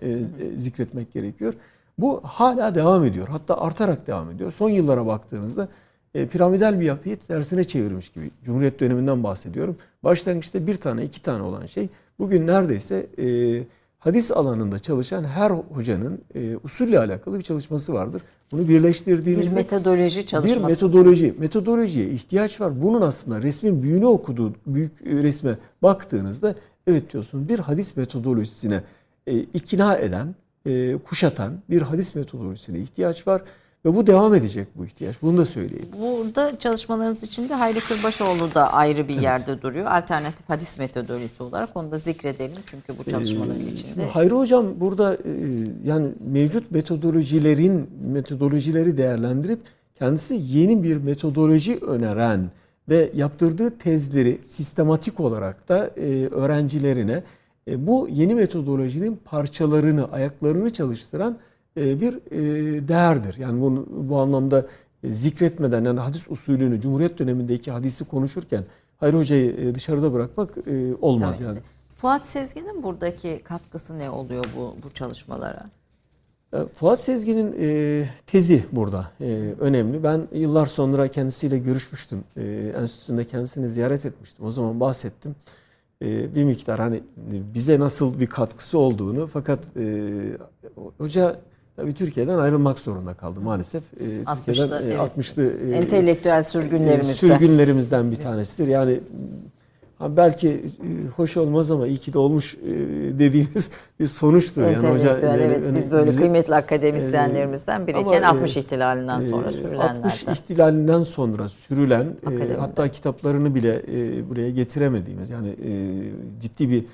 zikretmek gerekiyor. Bu hala devam ediyor. Hatta artarak devam ediyor. Son yıllara baktığınızda e, piramidal bir yapıyı tersine çevirmiş gibi. Cumhuriyet döneminden bahsediyorum. Başlangıçta bir tane iki tane olan şey bugün neredeyse e, hadis alanında çalışan her hocanın e, usulle alakalı bir çalışması vardır. Bunu Bir birleştirdiğinizde metodoloji bir çalışması. metodoloji, metodolojiye ihtiyaç var. Bunun aslında resmin büyüğünü okuduğu büyük e, resme baktığınızda evet diyorsun bir hadis metodolojisine e, ikna eden, e, kuşatan bir hadis metodolojisine ihtiyaç var ve bu devam edecek bu ihtiyaç. Bunu da söyleyeyim. Burada çalışmalarınız içinde Hayri Kırbaşoğlu da ayrı bir yerde duruyor. Alternatif hadis metodolojisi olarak onu da zikredelim. Çünkü bu çalışmaların Şimdi içinde. Hayri Hocam burada e, yani mevcut metodolojilerin metodolojileri değerlendirip kendisi yeni bir metodoloji öneren ve yaptırdığı tezleri sistematik olarak da e, öğrencilerine e, bu yeni metodolojinin parçalarını, ayaklarını çalıştıran bir e, değerdir. Yani bunu bu anlamda e, zikretmeden yani hadis usulünü Cumhuriyet dönemindeki hadisi konuşurken Hayri Hoca'yı e, dışarıda bırakmak e, olmaz yani. Fuat Sezgin'in buradaki katkısı ne oluyor bu bu çalışmalara? E, Fuat Sezgin'in e, tezi burada e, önemli. Ben yıllar sonra kendisiyle görüşmüştüm. E, enstitüsünde kendisini ziyaret etmiştim. O zaman bahsettim. E, bir miktar hani e, bize nasıl bir katkısı olduğunu fakat e, hoca tabii Türkiye'den ayrılmak zorunda kaldı maalesef. E, 60'lı, Türkiye'den e, evet. 60'lı e, Entelektüel e, sürgünlerimizde. sürgünlerimizden bir tanesidir. Yani Ha, belki e, hoş olmaz ama iyi ki de olmuş e, dediğimiz (laughs) bir sonuçtur. yani hoca yani evet, hani biz böyle bize- kıymetli akademisyenlerimizden biriyken ama, 60 e, ihtilalinden sonra sürülenlerden. 60 ihtilalinden sonra sürülen Akademide. hatta kitaplarını bile buraya getiremediğimiz yani ciddi bir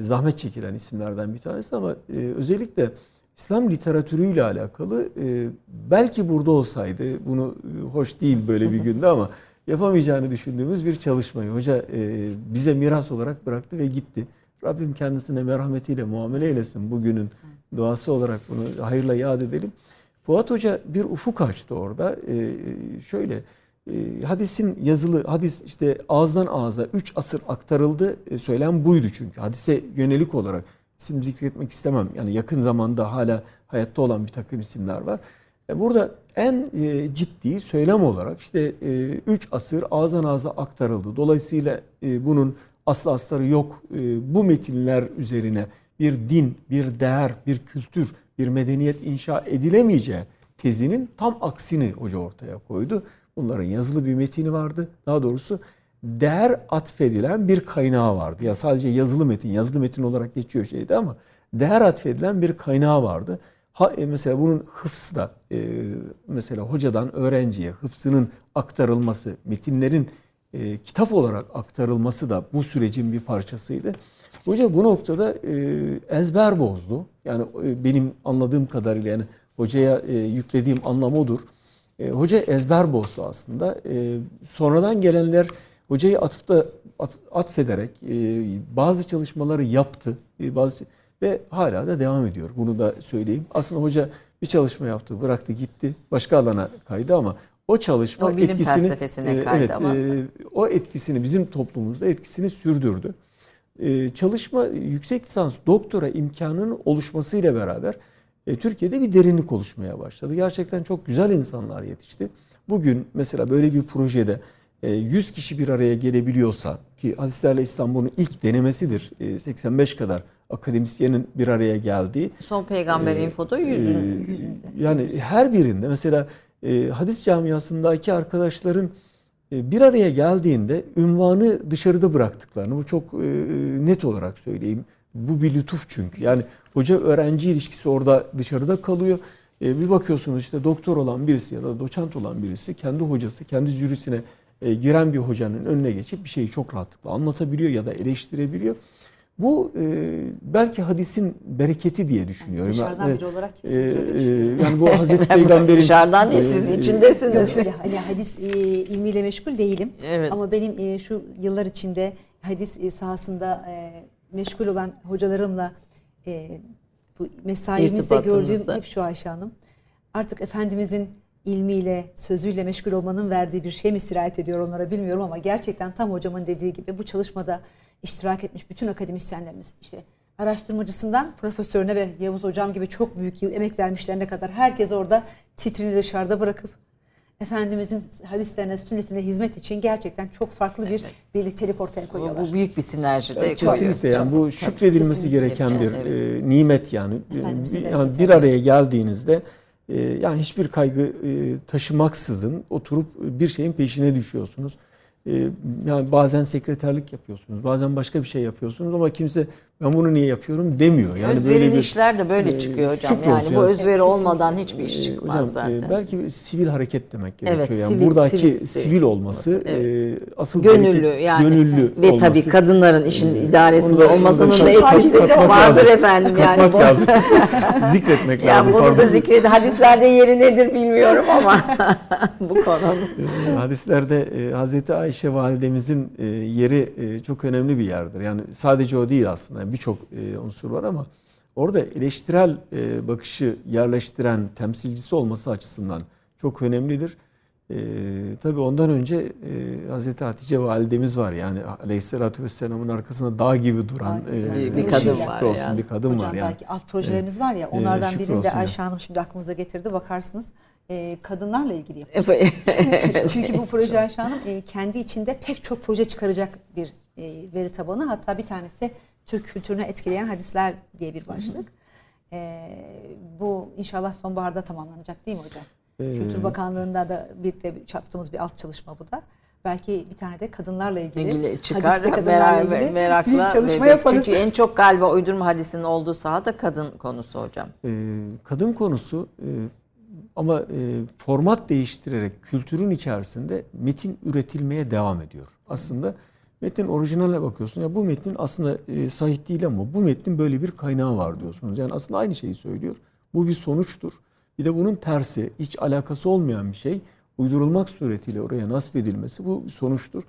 zahmet çekilen isimlerden bir tanesi ama özellikle İslam literatürüyle alakalı e, belki burada olsaydı bunu e, hoş değil böyle bir günde ama (laughs) yapamayacağını düşündüğümüz bir çalışmayı hoca e, bize miras olarak bıraktı ve gitti. Rabbim kendisine merhametiyle muamele eylesin bugünün duası olarak bunu hayırla yad edelim. Fuat Hoca bir ufuk açtı orada. Şöyle e, hadisin yazılı hadis işte ağızdan ağza 3 asır aktarıldı. E, söylem buydu çünkü. Hadise yönelik olarak isim zikretmek istemem. Yani yakın zamanda hala hayatta olan bir takım isimler var. E, burada en e, ciddi söylem olarak işte 3 asır ağızdan ağza aktarıldı. Dolayısıyla e, bunun aslı astarı yok. E, bu metinler üzerine bir din, bir değer, bir kültür, bir medeniyet inşa edilemeyeceği tezinin tam aksini hoca ortaya koydu. Bunların yazılı bir metini vardı. Daha doğrusu değer atfedilen bir kaynağı vardı. Ya sadece yazılı metin, yazılı metin olarak geçiyor şeydi ama değer atfedilen bir kaynağı vardı. Ha, e, mesela bunun hıfzı da e, mesela hocadan öğrenciye hıfzının aktarılması, metinlerin e, kitap olarak aktarılması da bu sürecin bir parçasıydı. Hoca bu noktada e, ezber bozdu. Yani e, benim anladığım kadarıyla yani hocaya e, yüklediğim anlam odur. E, hoca ezber bozdu aslında. E, sonradan gelenler hocayı atıfta at, atfederek e, bazı çalışmaları yaptı. E, bazı ve hala da devam ediyor. Bunu da söyleyeyim. Aslında hoca bir çalışma yaptı, bıraktı, gitti. Başka alana kaydı ama o çalışma O bilim etkisini felsefesine kaydı evet, ama. e, o etkisini bizim toplumumuzda etkisini sürdürdü. E, çalışma yüksek lisans doktora imkanının oluşmasıyla beraber e, Türkiye'de bir derinlik oluşmaya başladı. Gerçekten çok güzel insanlar yetişti. Bugün mesela böyle bir projede e, 100 kişi bir araya gelebiliyorsa ki Hadislerle İstanbul'un ilk denemesidir. E, 85 kadar akademisyenin bir araya geldiği. Son peygamber Ee, infoda e, yüzün. yani her birinde mesela e, hadis camiasındaki arkadaşların e, bir araya geldiğinde ünvanı dışarıda bıraktıklarını bu çok e, net olarak söyleyeyim. Bu bir lütuf çünkü. Yani hoca öğrenci ilişkisi orada dışarıda kalıyor. E, bir bakıyorsunuz işte doktor olan birisi ya da doçent olan birisi kendi hocası, kendi jürisine e, giren bir hocanın önüne geçip bir şeyi çok rahatlıkla anlatabiliyor ya da eleştirebiliyor. Bu e, belki hadisin bereketi diye düşünüyorum. Dışarıdan E, biri olarak e, kesinlikle e, yani bu Hazreti (laughs) Peygamber'in Dışarıdan değil siz e, içindesiniz. Yok öyle hani hadis e, ilmiyle meşgul değilim. Evet. Ama benim e, şu yıllar içinde hadis e, sahasında e, meşgul olan hocalarımla e, bu mesaimizde gördüğüm hep şu Ayşe Hanım. Artık Efendimizin ilmiyle, sözüyle meşgul olmanın verdiği bir şey mi sirayet ediyor onlara bilmiyorum ama gerçekten tam hocamın dediği gibi bu çalışmada iştirak etmiş bütün akademisyenlerimiz işte araştırmacısından profesörüne ve Yavuz hocam gibi çok büyük yıl emek vermişlerine kadar herkes orada titrini dışarıda bırakıp Efendimizin hadislerine, sünnetine hizmet için gerçekten çok farklı bir birliktelik ortaya koyuyorlar. bu büyük bir sinerji de Kesinlikle yani bu şükredilmesi kesinlikle. gereken bir Evet. e, nimet yani. E, Efendimizin yani bir araya geldiğinizde yani hiçbir kaygı e, taşımaksızın oturup bir şeyin peşine düşüyorsunuz. E, yani bazen sekreterlik yapıyorsunuz, bazen başka bir şey yapıyorsunuz ama kimse ben bunu niye yapıyorum demiyor. Yani Özverili işler de böyle e, çıkıyor hocam. şükrolsun Yani bu yani. özveri olmadan hiçbir iş Ee, çıkmaz hocam, zaten. e, belki bir sivil hareket demek gerekiyor. Evet, yani sivil- buradaki sivil- sivil, olması Evet. e, asıl gönüllü bereket- yani gönüllü ve olması. tabii kadınların işin Ee, idaresinde da- olmasının da da etkisi vardır efendim yani. Katmak Bu- lazım. (laughs) Zikretmek Ya lazım. bunu da zikredi. Hadislerde yeri nedir bilmiyorum ama (laughs) bu konunun. Ee, Hadislerde e, Hazreti Ayşe validemizin e, yeri e, çok önemli bir yerdir. Yani sadece o değil aslında. Birçok e, unsur var ama orada eleştirel e, bakışı yerleştiren temsilcisi olması açısından çok önemlidir. E, tabii ondan önce e, Hazreti Hatice validemiz var. Yani Aleyhisselatü Vesselam'ın arkasında dağ gibi duran e, duran bir bir kadın şükür var olsun yani. bir kadın Hocam var yani. belki alt projelerimiz var ya onlardan şükür birini de Ayşe. Hanım şimdi aklımıza getirdi bakarsınız. E, kadınlarla ilgili yapıyoruz. (laughs) Çünkü bu proje Ayşe Hanım e, kendi içinde pek çok proje çıkaracak bir e, veri tabanı. Hatta bir tanesi Türk kültürünü etkileyen hadisler diye bir başlık. E, bu inşallah sonbaharda tamamlanacak değil mi hocam? Ee, Kültür Bakanlığı'nda da birlikte yaptığımız bir alt çalışma bu da. Belki bir tane de kadınlarla ilgili, ilgili çıkar hadiste kadınlarla merak, ilgili merakla bir çalışma yaparız. Çünkü en çok galiba uydurma hadisinin olduğu saha da kadın konusu hocam. Ee, kadın konusu e, ama e, format değiştirerek kültürün içerisinde metin üretilmeye devam ediyor. Aslında metin orijinaline bakıyorsun ya bu metnin aslında e, sahih değil ama bu metnin böyle bir kaynağı var diyorsunuz. Yani aslında aynı şeyi söylüyor. Bu bir sonuçtur. Bir de bunun tersi hiç alakası olmayan bir şey uydurulmak suretiyle oraya nasip edilmesi bu bir sonuçtur.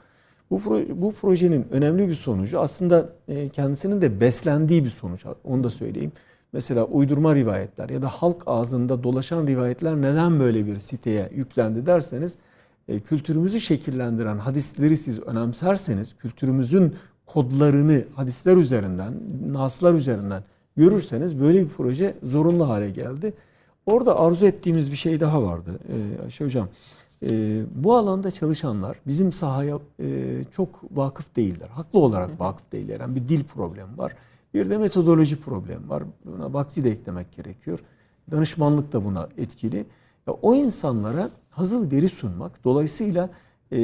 Bu, pro- bu projenin önemli bir sonucu aslında e, kendisinin de beslendiği bir sonuç. Onu da söyleyeyim. Mesela uydurma rivayetler ya da halk ağzında dolaşan rivayetler neden böyle bir siteye yüklendi derseniz kültürümüzü şekillendiren hadisleri siz önemserseniz kültürümüzün kodlarını hadisler üzerinden, naslar üzerinden görürseniz böyle bir proje zorunlu hale geldi. Orada arzu ettiğimiz bir şey daha vardı e, Ayşe Hocam. E, bu alanda çalışanlar bizim sahaya e, çok vakıf değiller. Haklı olarak vakıf değiller. Yani bir dil problemi var. Bir de metodoloji problemi var. Buna vakti de eklemek gerekiyor. Danışmanlık da buna etkili. Ya o insanlara hazır veri sunmak, dolayısıyla e,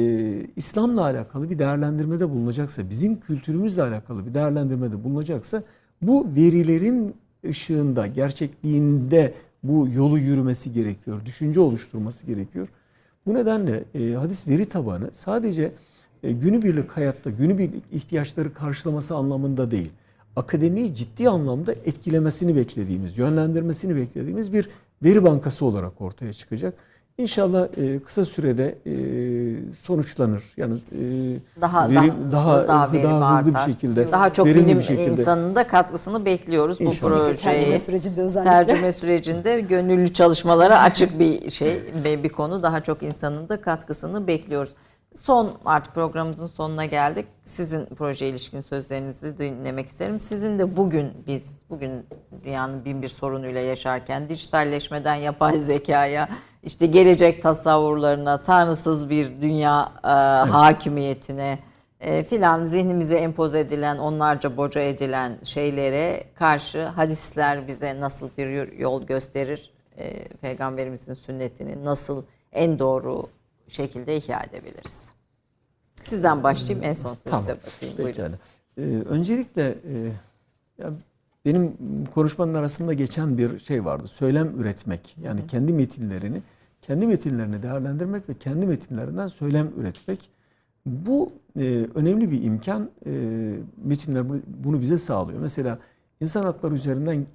İslam'la alakalı bir değerlendirmede bulunacaksa, bizim kültürümüzle alakalı bir değerlendirmede bulunacaksa, bu verilerin ışığında, gerçekliğinde bu yolu yürümesi gerekiyor, düşünce oluşturması gerekiyor. Bu nedenle e, hadis veri tabanı sadece e, günübirlik hayatta günübirlik ihtiyaçları karşılaması anlamında değil, akademiyi ciddi anlamda etkilemesini beklediğimiz, yönlendirmesini beklediğimiz bir veri bankası olarak ortaya çıkacak. İnşallah e, kısa sürede e, sonuçlanır. Yani e, Daha verim- daha daha, verim daha hızlı bir artar. şekilde, daha çok bilim bir şekilde. insanının da katkısını bekliyoruz bu İnşallah. Tercüme projeye. sürecinde özellikle. Tercüme sürecinde gönüllü çalışmalara açık bir şey ve bir konu daha çok insanın da katkısını bekliyoruz. Son artık programımızın sonuna geldik. Sizin proje ilişkin sözlerinizi dinlemek isterim. Sizin de bugün biz bugün dünyanın bin bir sorunuyla yaşarken dijitalleşmeden yapay zekaya işte gelecek tasavvurlarına tanrısız bir dünya e, hakimiyetine e, filan zihnimize empoze edilen onlarca boca edilen şeylere karşı hadisler bize nasıl bir yol gösterir? E, Peygamberimizin sünnetini nasıl en doğru şekilde ihya edebiliriz? Sizden başlayayım en son sözü Tamam. size bakayım. Buyurun. Pekala. Ee, öncelikle e, ya benim konuşmanın arasında geçen bir şey vardı. Söylem üretmek. Yani kendi metinlerini, kendi metinlerini değerlendirmek ve kendi metinlerinden söylem üretmek. Bu e, önemli bir imkan. E, metinler bu- bunu bize sağlıyor. Mesela insan hakları üzerinden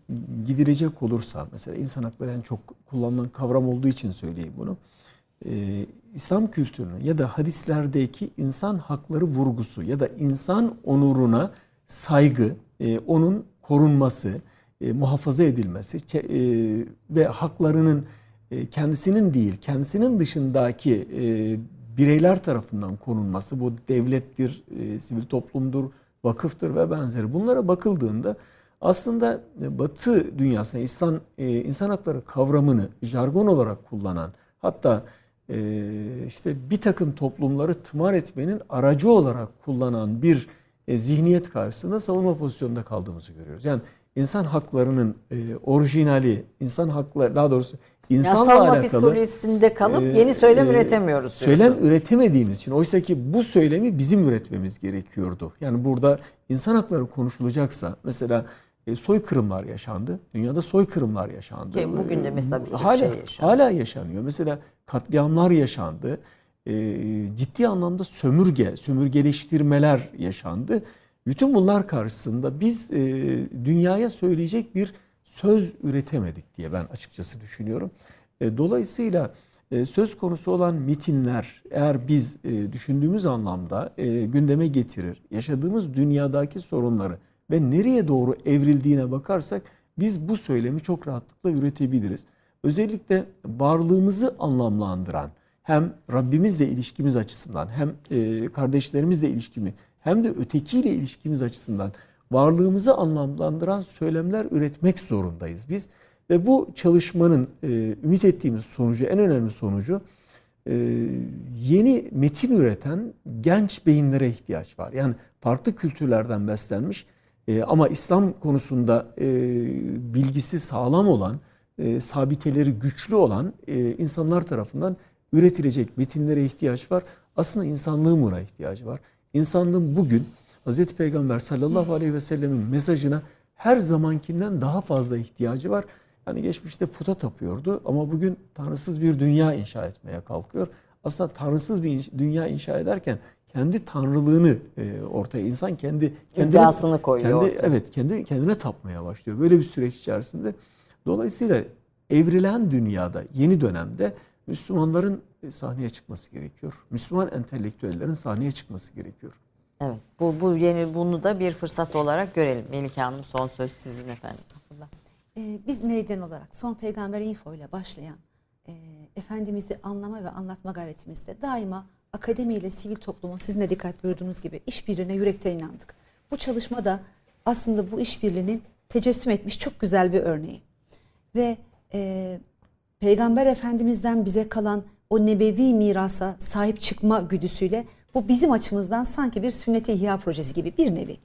gidilecek olursa, mesela insan hakları en çok kullanılan kavram olduğu için söyleyeyim bunu. Ee, İslam kültürünü ya da hadislerdeki insan hakları vurgusu ya da insan onuruna saygı, e, onun korunması, e, muhafaza edilmesi e, ve haklarının e, kendisinin değil, kendisinin dışındaki e, bireyler tarafından korunması, bu devlettir, e, sivil toplumdur, vakıftır ve benzeri. Bunlara bakıldığında aslında e, Batı dünyasında e, insan hakları kavramını jargon olarak kullanan hatta e, işte bir takım toplumları tımar etmenin aracı olarak kullanan bir e, zihniyet karşısında savunma pozisyonunda kaldığımızı görüyoruz. Yani insan haklarının e, orijinali, insan hakları daha doğrusu Yani insanla savunma alakalı psikolojisinde kalıp e, yeni söylem e, üretemiyoruz. Söylem diyorsun. üretemediğimiz için oysa ki bu söylemi bizim üretmemiz gerekiyordu. Yani burada insan hakları konuşulacaksa mesela soykırımlar yaşandı. Dünyada soykırımlar yaşandı. Ki bugün de mesela bir hala, şey yaşanıyor. Hala yaşanıyor. Mesela katliamlar yaşandı. E, ciddi anlamda sömürge, sömürgeleştirmeler yaşandı. Bütün bunlar karşısında biz e, dünyaya söyleyecek bir söz üretemedik diye ben açıkçası düşünüyorum. E, dolayısıyla e, söz konusu olan metinler eğer biz düşündüğümüz anlamda gündeme getirir, yaşadığımız dünyadaki sorunları ve nereye doğru evrildiğine bakarsak biz bu söylemi çok rahatlıkla üretebiliriz. Özellikle varlığımızı anlamlandıran hem Rabbimizle ilişkimiz açısından hem e, kardeşlerimizle ilişkimi hem de ötekiyle ilişkimiz açısından varlığımızı anlamlandıran söylemler üretmek zorundayız biz. Ve bu çalışmanın e, ümit ettiğimiz sonucu, en önemli sonucu e, yeni metin üreten genç beyinlere ihtiyaç var. Yani farklı kültürlerden beslenmiş ama İslam konusunda bilgisi sağlam olan, e, sabiteleri güçlü olan e, insanlar tarafından üretilecek metinlere ihtiyaç var. Aslında insanlığın buna ihtiyacı var. İnsanlığın bugün Hazreti Peygamber sallallahu aleyhi ve sellemin mesajına her zamankinden daha fazla ihtiyacı var. Yani geçmişte puta tapıyordu ama bugün tanrısız bir dünya inşa etmeye kalkıyor. Aslında tanrısız bir dünya inşa ederken kendi tanrılığını e, ortaya insan kendi kendine, İddiasını koyuyor Kendi, ortaya. evet kendi kendine tapmaya başlıyor. Böyle bir süreç içerisinde. Dolayısıyla evrilen dünyada, yeni dönemde Müslümanların e, sahneye çıkması gerekiyor. Müslüman entelektüellerin sahneye çıkması gerekiyor. Evet. Bu, bu yeni bunu da bir fırsat olarak görelim. Melike Hanım son söz sizin efendim. Ee, biz Meridyen olarak Son Peygamber Info ile başlayan e, Efendimiz'i anlama ve anlatma gayretimizde daima akademiyle sivil toplumun sizin de dikkat buyurduğunuz gibi işbirliğine yürekten inandık. Bu çalışma da aslında bu işbirliğinin tecessüm etmiş çok güzel bir örneği. Ve e, Peygamber Efendimiz'den bize kalan o nebevi mirasa sahip çıkma güdüsüyle bu bizim açımızdan sanki bir sünnet-i ihya projesi gibi bir nevi.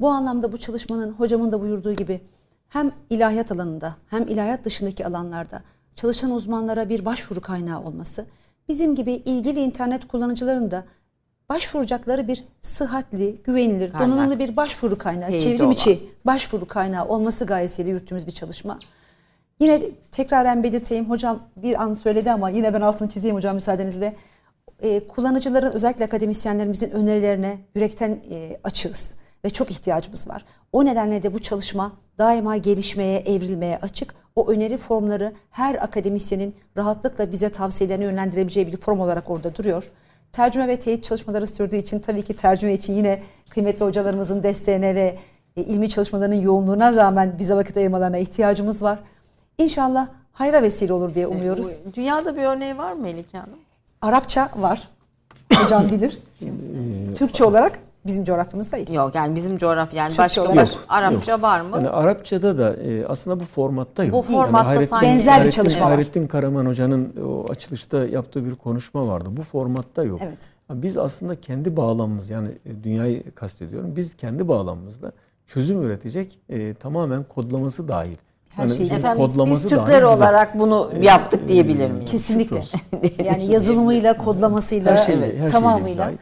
Bu anlamda bu çalışmanın hocamın da buyurduğu gibi hem ilahiyat alanında hem ilahiyat dışındaki alanlarda çalışan uzmanlara bir başvuru kaynağı olması, bizim gibi ilgili internet kullanıcıların da başvuracakları bir sıhhatli, güvenilir, Kaynak. donanımlı bir başvuru kaynağı, Teyidi çevrim olan. içi başvuru kaynağı olması gayesiyle yürüttüğümüz bir çalışma. Yine tekraren belirteyim hocam bir an söyledi ama yine ben altını çizeyim hocam müsaadenizle. Ee, kullanıcıların özellikle akademisyenlerimizin önerilerine yürekten e, açığız ve çok ihtiyacımız var. O nedenle de bu çalışma daima gelişmeye, evrilmeye açık. O öneri formları her akademisyenin rahatlıkla bize tavsiyelerini yönlendirebileceği bir form olarak orada duruyor. Tercüme ve teyit çalışmaları sürdüğü için tabii ki tercüme için yine kıymetli hocalarımızın desteğine ve e, ilmi çalışmalarının yoğunluğuna rağmen bize vakit ayırmalarına ihtiyacımız var. İnşallah hayra vesile olur diye umuyoruz. Bu- Dünyada bir örneği var mı Melike Hanım? Arapça var. Hocam bilir. Türkçe olarak bizim coğrafyamızda değil. Yok yani bizim coğrafya yani Türkçe başka olarak- baş- Arapça var mı? Yani Arapçada da e, aslında bu formatta yok. Bu formatta Hayrettin- sanki- Benzer bir Hayrettin- çalışma var. Hayrettin Karaman Hoca'nın o açılışta yaptığı bir konuşma vardı. Bu formatta yok. Evet. Biz aslında kendi bağlamımız yani e, dünyayı kastediyorum. Biz kendi bağlamımızda çözüm üretecek e, tamamen kodlaması dahil. Her şeyi- Efendim kodlaması biz Türkler bize- olarak bunu yaptık diyebilir miyiz? Kesinlikle. (laughs) Yani yazılımıyla, kodlamasıyla, Her şeyle- her tamamıyla ait.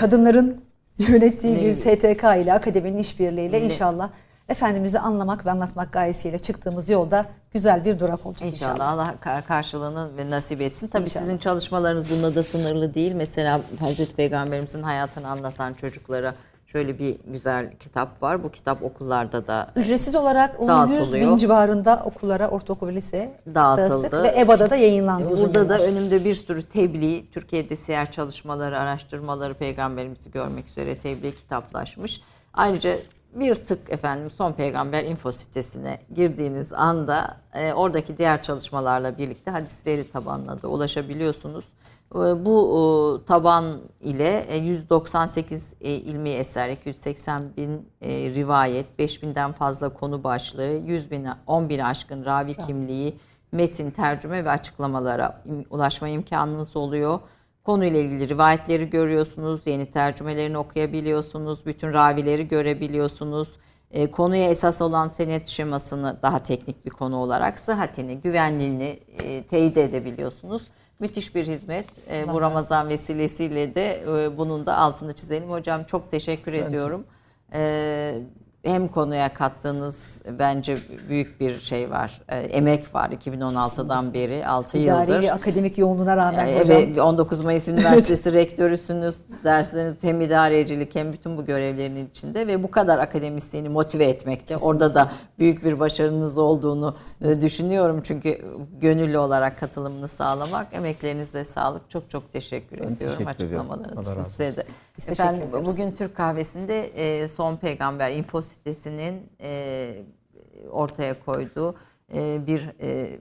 kadınların (laughs) yönettiği bir Evet. STK ile akademinin işbirliğiyle inşallah Efendimiz'i anlamak ve anlatmak gayesiyle çıktığımız yolda güzel bir durak olacak inşallah. İnşallah Allah ka- karşılığını ve nasip etsin. Tabii İnşallah. sizin çalışmalarınız bununla da sınırlı değil. Mesela Hazreti Peygamberimizin hayatını anlatan çocuklara şöyle bir güzel kitap var. Bu kitap okullarda da Ücretsiz olarak onu 100 Dağıtılıyor. bin civarında okullara, ortaokul ve liseye Dağıtıldı. dağıttık ve EBA'da da yayınlandı. Burada da önümde bir sürü tebliğ, Türkiye'de siyer çalışmaları, araştırmaları, peygamberimizi görmek üzere tebliğ kitaplaşmış. Ayrıca bir tık efendim Son Peygamber info sitesine girdiğiniz anda e, oradaki diğer çalışmalarla birlikte hadis veri tabanına da ulaşabiliyorsunuz. E, bu e, taban ile e, 198 e, ilmi eser, 280 bin e, rivayet, 5000'den fazla konu başlığı, 100 bin, 10 bin aşkın ravi kimliği, metin, tercüme ve açıklamalara ulaşma imkanınız oluyor. Konuyla ilgili rivayetleri görüyorsunuz, yeni tercümelerini okuyabiliyorsunuz, bütün ravileri görebiliyorsunuz. E, konuya esas olan senet şemasını daha teknik bir konu olarak sıhhatini, güvenliğini e, teyit edebiliyorsunuz. Müthiş bir hizmet. E, bu Ramazan vesilesiyle de e, bunun da altını çizelim. Hocam çok teşekkür ediyorum. E, hem konuya kattığınız bence büyük bir şey var. E, emek var 2016'dan beri 6 İdari yıldır. akademik yoğunluğuna rağmen Ee, hocam. Evet 19 Mayıs Üniversitesi (laughs) rektörüsünüz. Dersleriniz hem idarecilik hem bütün bu görevlerinin içinde ve bu kadar akademisyeni motive etmekte. Orada da büyük bir başarınız olduğunu e, düşünüyorum. Çünkü gönüllü olarak katılımını sağlamak. Emeklerinize sağlık. Çok çok teşekkür ediyorum teşekkür açıklamalarınız için size de. Efendim bugün Türk Kahvesi'nde e, Son Peygamber info sitesinin e, ortaya koyduğu e, bir e,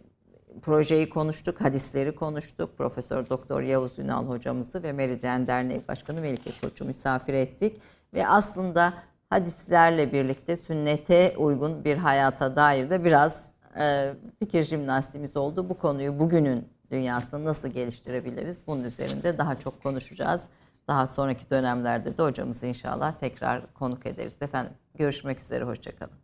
projeyi konuştuk, hadisleri konuştuk. Profesör Doktor Yavuz Ünal hocamızı ve Meridyen Derneği Başkanı Melike Koç'u misafir ettik ve aslında hadislerle birlikte sünnete uygun bir hayata dair de biraz e, fikir jimnastiğimiz oldu. Bu konuyu bugünün dünyasında nasıl geliştirebiliriz? Bunun üzerinde daha çok konuşacağız. Daha sonraki dönemlerde de hocamızı inşallah tekrar konuk ederiz. Efendim görüşmek üzere, hoşçakalın.